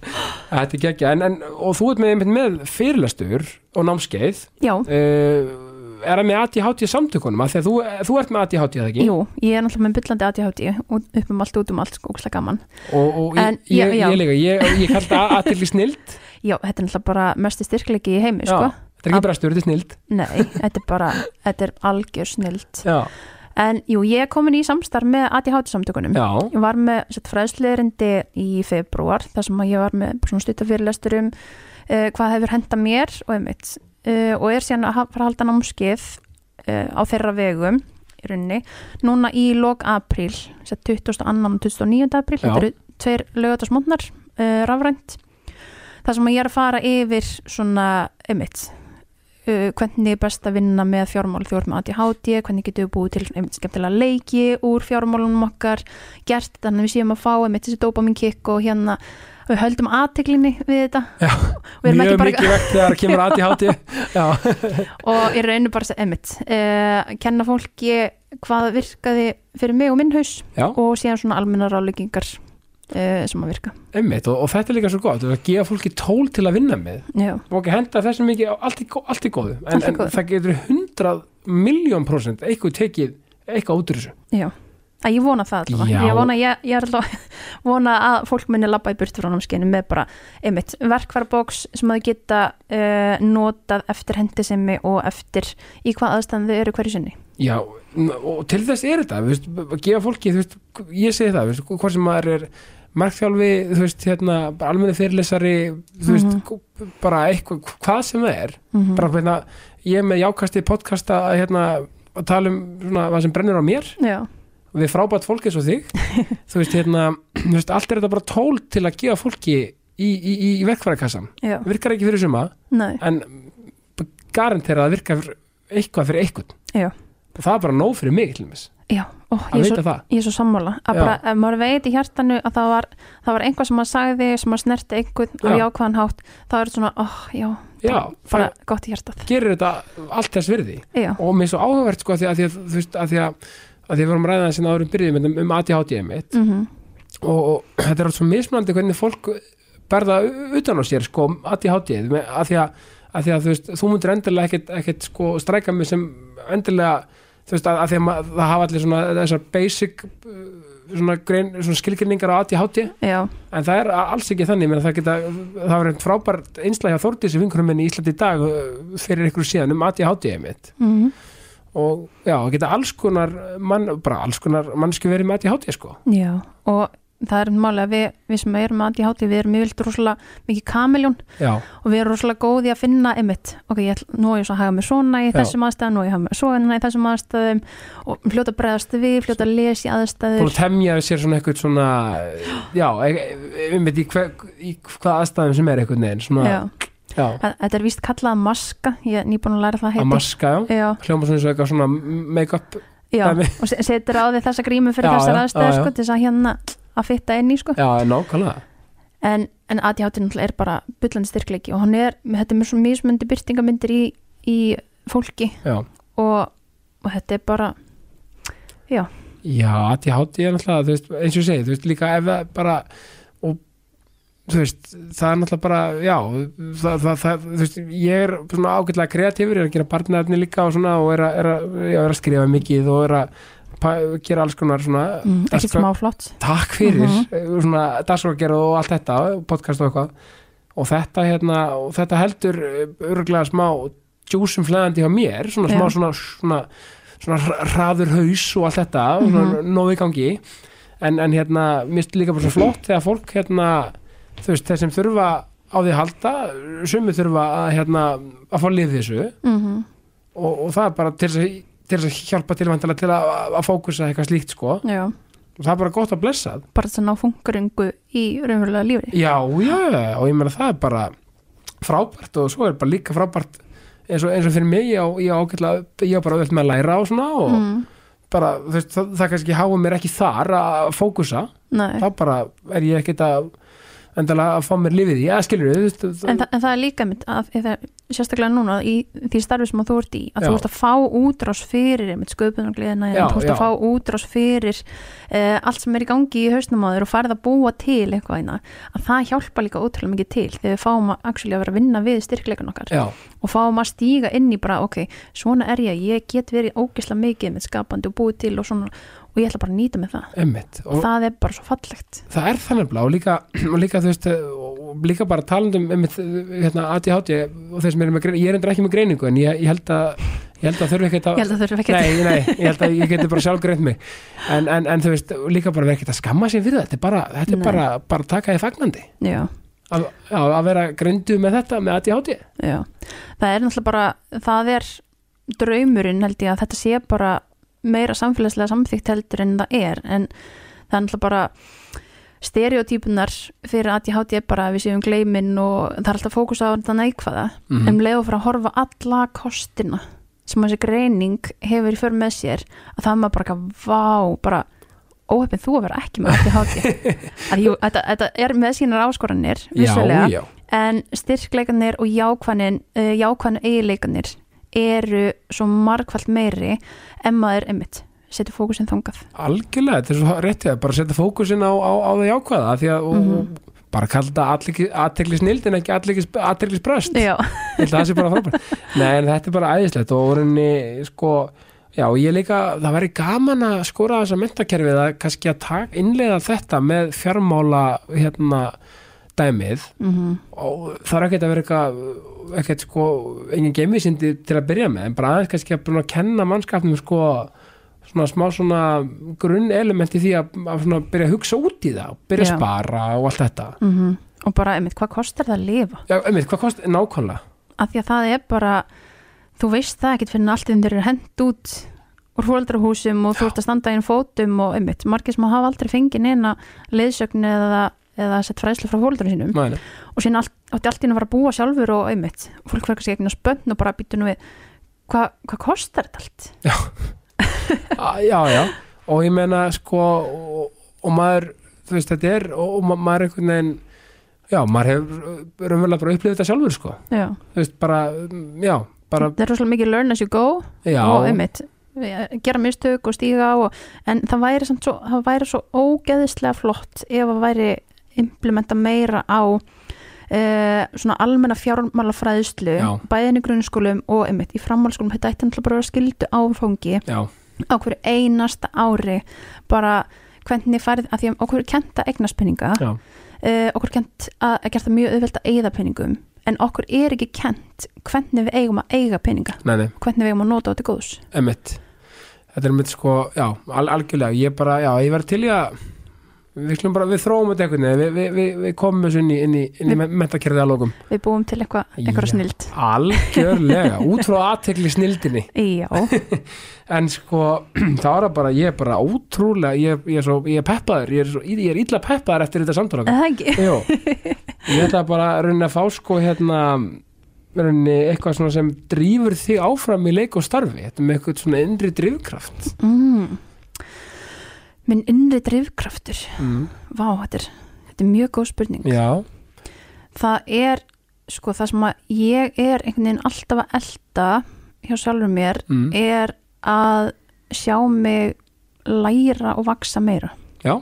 Þetta er geggja en, en, og þú ert með, með fyrirlestur og námskeið. Já, uh, er það með ADHD samtökunum? Að þú, þú ert með ADHD eða ekki? Jú, ég er náttúrulega með byllandi ADHD og upp um allt, út um allt, skókslega gaman. Og, og En, ég, ég, ég líka ég, ég kallt það aðtilli snild. Já, þetta er náttúrulega bara mesti styrkleiki í heimi, sko. Þetta er ekki þetta er snild. Nei, þetta er bara, þetta er algjör snild. Já, En jú, ég er komin í samstarf með ADHD samtökunum já, Ég var með fræðsleirindi í februar þar sem ég var með stutafyrirlestur um uh, hvað hefur henda mér og einmitt uh, og er síðan að fara að halda námskeið uh, á þeirra vegum í rauninni, núna í lok apríl, sett 22. og 29. apríl, þetta eru tveir lögatarsmótnar uh, rafrænt þar sem ég er að fara yfir svona einmitt uh, hvernig er best að vinna með fjármál? Þú ert með ADHD, hvernig getum við búið til einmitt skemmtilega leiki úr fjármálunum okkar gert þannig að við séum að fá einmitt þessi dopamin kick og hérna við höldum aðteklinni við þetta. Já, mjög bara- mikið vekt þegar kemur ADHD og ég reynir bara að einmitt uh, kenna fólki hvað virkaði fyrir mig og minn haus já, og síðan svona almennar ráleggingar sem að virka. Einmitt og, og þetta er líka svo gott, að gefa fólki tól til að vinna með. Já, og ekki henda þessu mikið allt í, allt í góðu. En, en það getur hundrað miljón prósent eitthvað tekið eitthvað út úr þessu. Já. Að ég vona það Já. ég vona, ég, ég er allavega vona að fólk minni labba í burtu frá námskeinu með bara, einmitt, verkfærabóks sem að geta uh, notað eftir hendisemi og eftir í hvað aðstæðan þau eru hverju sinni. Já, og til þess er þetta að gefa fólki, veist, ég segi það hvað sem maður er markþjálfi þú veist, hérna, almenni fyrirlesari þú veist, Mhm. bara eitthvað hvað sem það er, mm bara hérna ég er með jákasti podcasta hérna, að tala um svona, hvað sem brennur á mér. Já, við frábært fólk eins og þig. Þú veist, hérna, þú veist, allt er þetta bara tól til að gefa fólki í, í, í, í verkfærakassan, virkar ekki fyrir suma nei, en garantera að virka eitthvað fyrir eitthvað já, og það er bara nóg fyrir mig til þess já Ó, að veita svo, það. ég er svo sammála. Að Já. bara, ef maður veit í hjartanu að það var, það var einhvað sem maður sagði sem maður snerti einhvern á Já. jákvæðan hátt þá er þetta svona, ó, já, Já, bara það gott í hjartað. gerir þetta allt þess virði. Já, og mér er svo áhugavert sko að því að, þú veist, að, því að, að því að við vorum ræðað sinna árum byrjuðum um, um ADHD mitt mhm, og, og þetta er allt svo mismunandi hvernig fólk berða utan á sér sko ADHD með- að því að, að, því að þú, veist, þú myndir endilega ekkit, ekkit sko þú veist að, að því að það hafa allir svona þessar basic uh, svona, grein, svona skilgrinningar á ADHD já, en það er alls ekki þannig það geta, það var einn frábært einslæg á Þórdísi vinkurum minni í Íslandi í dag uh, fyrir ykkur síðan um ADHD mitt mhm, og já, það geta alls konar mann, bara alls konar mannsku verið með ADHD sko. Já og það er máli að við, við sem erum að hátti við erum yfirlt rosalega mikið kamiljón og við erum rosalega góði að finna einmitt, ok, ég, ætla- nú er ég svo að haga mig svona í þessum aðstæðum, nú er ég að haga mig svona í þessum aðstæðum og fljóta að bregðast við, fljóta að lesa í aðstæður. Að temja sér svona eitthvað svona já, um veit í, hver, í hvað aðstæðum sem er eitthvað neginn svona, já. já, þetta er víst kallað maska ég er nýbúin að læra það að maska já, hljóma svona eins og eitthvað svona make-up já, og se- setur á því þessa grímu fyrir Já, þessar já. sko, til þess að hérna að fitta inn í sko. já, nákvæmlega. En, en ADHD náttúrulega er bara bullandi styrkleiki og hann er, þetta er með svo mismundi byrtingamyndir í, í fólki já, og, og þetta er bara já, já ADHD er náttúrulega, þú veist, eins og segi þú veist, líka ef það bara og þú veist, það er náttúrulega bara já, það, það, það þú veist, ég er svona ágætlega kreatífur ég er að gera barnaefni líka og svona og er að, er að, já, er að skrifa mikið og er að gera alls konar svona mm, ekkert smá flott. Takk fyrir Mhm. uh svona dagskrárgerð og allt þetta podcast og eitthvað. Og þetta hérna, og þetta heldur örgulega smá djúsum flæðandi hjá mér, svona smá svona, svona, svona hraður haus og allt þetta, -hmm. svona nóði gangi. En, en hérna, mér finnst líka bara svo flott þegar fólk hérna þú veist, þeir sem þurfa á því halda sumi þurfa að hérna að fá lið þessu. Mm og, og það er bara til þess að til að hjálpa til, væntanlega til að, að fókusa eitthvað slíkt sko, já, og það er bara gott að blessa bara þess að ná funkuringu í raunverulega lífi. Já, já, og ég meina það er bara frábært og svo er bara líka frábært eins og, eins og fyrir mig ég á, ég á, bara auðvitað með að læra og svona og mm, bara, veist, það, það kannski háa mér ekki þar að fókusa, nei. Þá bara er ég ekkert að endalega að fá mér lífið í, já, skilur þú veist, En, þa en það er líka mitt að, eða, sérstaklega núna í því starfi sem að þú ert í að þú Já. ert að fá útrás fyrir sköpunargliðina, þú ert að fá útrás fyrir uh, allt sem er í gangi í hausnum á þér og farið að búa til eitthvað eina, að það hjálpa líka ótrúlega mikið til þegar við fáum að, actually, að vera að vinna við styrkleikun okkar já, og fáum að stíga inn í bara, ok, svona er ég ég get verið ógislega mikið með skapandi og búið til og svona, og ég ætla bara að nýta með það. Emmitt og það er bara svo fallegt. Það er þannig og líka, líka veist og líka bara talandum um hérna, ADHD og þeir sem eru með greiningu. Ég er endur ekki með greiningu en ég, ég held að ég held að þurfi ekkert að að ekki Nei, nei, ég held að ég geti bara sjálf greint mig. En, en, en þú veist, líka bara verið ekkert að skamma sér fyrir það, þetta er bara, þetta er bara, bara að taka því fagnandi. Já, að, að vera greindu með þetta með ADHD Já, það er náttúrulega bara, það er draumurinn held ég að þetta sé bara meira samfélagslega samþykkt heldur en það er. En það er náttúrulega bara stereotypunar fyrir ADHD er bara að við séum gleimin og það er alltaf fókus á þetta neikvæða. Mhm. en leið og fyrir að horfa alla kostina sem þessi greining hefur í för með sér að það er maður bara ekki vá, bara óhefn þú að vera ekki með að jú, þetta, þetta er með sínar áskoranir vissulega Já, já, en styrkleikanir og jákvænin uh, jákvænu eigileikanir eru svo margfald meiri en maður einmitt setur fókusin þangað. Algjörlega, þetta er svo réttið bara setja fókusin á, á, á það jákvæða því að, og, Mhm. bara kalla þetta aðtekli snild en ekki aðtekli spröst að það sé bara frábært. Nei, en þetta er bara æðislegt og orðinni, sko já, ég líka, það væri gaman að skora þessa mentakerfið að kannski að taka, innleiða þetta með fjármála hérna dæmið. Mm og það er ekkert að vera eitthvað ekkert sko, engin geimvísindi til að byrja með, en bara aðeins kannski að búin að kenna mannskapnum sko svona smá svona grunn element í því að, að svona byrja að hugsa út í það byrja að spara og allt þetta. Og bara einmitt, hvað kostar það að lifa? Já, einmitt, hvað kost, nákvæmlega. Af því að það er bara þú veist það ekkert fyrir allt þeir eru hend út úr fóldrahúsum og þú ert að standa inn fótum og einmitt, margir sem hafa aldrei fengið neina leiðsögn eða, eða sett fræðslu frá fóldrarinn sínum. Mæli. og síðan allt, átti allt inn að fara að búa sjálfur og einmitt, fólk fyrir kannski eignast bönn og bara býtu nú við hvað hva kostar þetta allt? Ah, já, já, og ég meina sko, og, og maður þú veist, þetta er, og, og ma- maður einhvern veginn já, maður hefur raunverulega bara upplifið þetta sjálfur, sko. Já, þú veist, bara, mm, já, bara þetta er rosalega mikið learn as you go já, og einmitt gera mistök og stíga á og, en það væri, svo, það væri svo ógeðislega flott ef það væri implementa meira á uh, svona almenna fjármálafræðislu Já. bæðin í grunnskólum og einmitt í framhalskólum þetta ætti náttúrulega bara skildu áfangi já, á hverju einasta ári. Bara hvernig farið að því að okkur er kent að eignast peninga já, uh, okkur er kent að, að gera það mjög auðvelt að eigða peningum en okkur er ekki kent hvernig við eigum að eiga peninga nei, nei, hvernig við eigum að nota á til góðs. Emitt þetta er mitt sko, já, al algjörlega. Ég bara, já, ég verð til í að við, skulum bara, við þróum þetta veginn. Við, við, við, við komum þessu inn í, inn í, inn í mentakerfið að lókum við búum til eitthvað, Já. snild. algjörlega, út frá aðtekli snildinni. Já, en sko, það bara ég er bara ótrúlega, ég, ég er svo ég er peppaður, ég er, svo, ég er illa peppaður eftir þetta samtala það ekki? Jú, ég ætla bara að raunin að fá sko hérna eitthvað svona sem drífur þig áfram í leik og starfi, þetta með eitthvað svona innri drifkraft. Mm. Minn innri drifkraftur. Mm. vá, þetta er, þetta er mjög góð spurning. Já, það er, sko, það sem að ég er einhvern veginn alltaf að elda hjá sjálfur mér mm. er að sjá mig læra og vaksa meira. Já,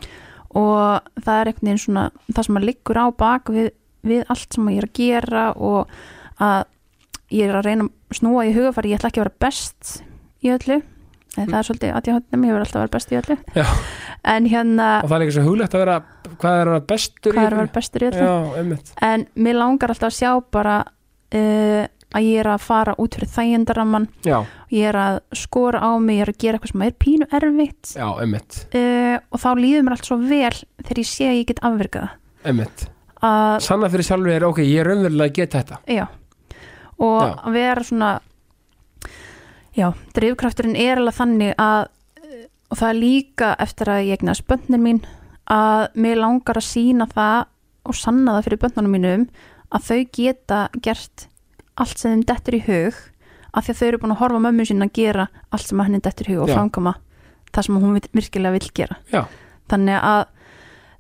og það er einhvern veginn svona það sem að liggur á bak við, við allt sem ég er að gera og að ég er að reyna að snúa í hugafæri, ég ætla ekki að vera best í öllu það er svolítið að ég höfnum, ég verð alltaf að vera best í öllu. En hérna, og það er ekki svo huglegt að vera hvað er að vera bestur hvað er vera bestur í öllu? Já, en mér langar alltaf að sjá bara uh, að ég er að fara út fyrir þægindaraman Já, ég er að skora á mig, ég er að gera eitthvað sem er pínu erfitt. Já, uh, og þá líður mér allt svo vel þegar ég sé að ég get afvirkað Sanna fyrir sjálfur er, ok, ég er raunverulega að geta þetta. Já. Og að vera svona já, drifkrafturinn er alveg þannig að eh, og það er líka eftir að ég eignast bönnir mín að mér langar að sína það og sanna það fyrir bönnunum mínum að þau geta gert allt sem þeim dettur í hug af því að þau eru búin að horfa mömmu sín að gera allt sem henni dettur í hug og Já. framkama það sem hún virkilega vill gera Já, þannig að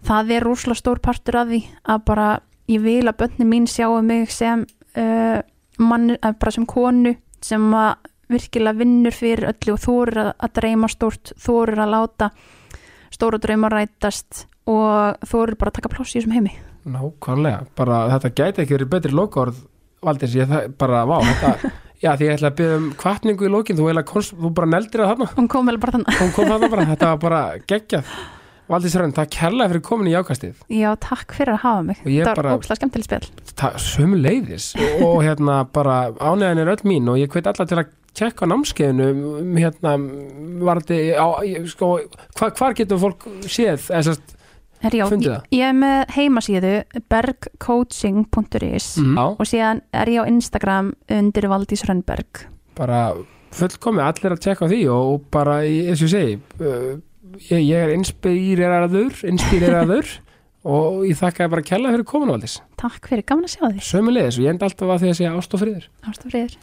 það er rúslega stór partur af því að bara ég vil að bönni mín sjáu mig sem uh, mann, uh, bara sem konu sem að virkilega vinnur fyrir öllu og þorir að, að dreyma stórt þorir að láta stóra drauma rætast og þorir bara að taka pláss í þessum heimi. Nákvæmlega bara þetta gæti ekki verið betri lokaorð Valdís, ég það, bara, vá, þetta Já, því ég ætla að byggja um kvartningu í lókin þú, komst- þú bara neldir það þarna. Hún kom vel bara þannig hún kom þarna bara, þetta var bara geggjað. Valdís Rönn, það kærlega fyrir komin í jákastið já, takk fyrir að hafa mig. Það var ógslag skemmtileg það sömu leiðis og hérna bara ánæðan er öll mín og ég hveit alla til að tjekka námskeiðinu hérna varði ég- sko, hva, hvar getur fólk séð eða sérst, Herri, já, Fundið ég, það? ég er með heimasíðu bergcoaching.is mm. og síðan er ég á Instagram undir Valdís Rönnberg. Bara fullkomi allir að tjekka því og, bara, eins og ég segi uh, ég, ég er inspíreraður inspíreraður og ég þakka bara kella fyrir komin Valdís. Takk fyrir, gaman að sjá þig. Sömu leiðis og ég enda alltaf að því að segja ást og friður. Ástafriður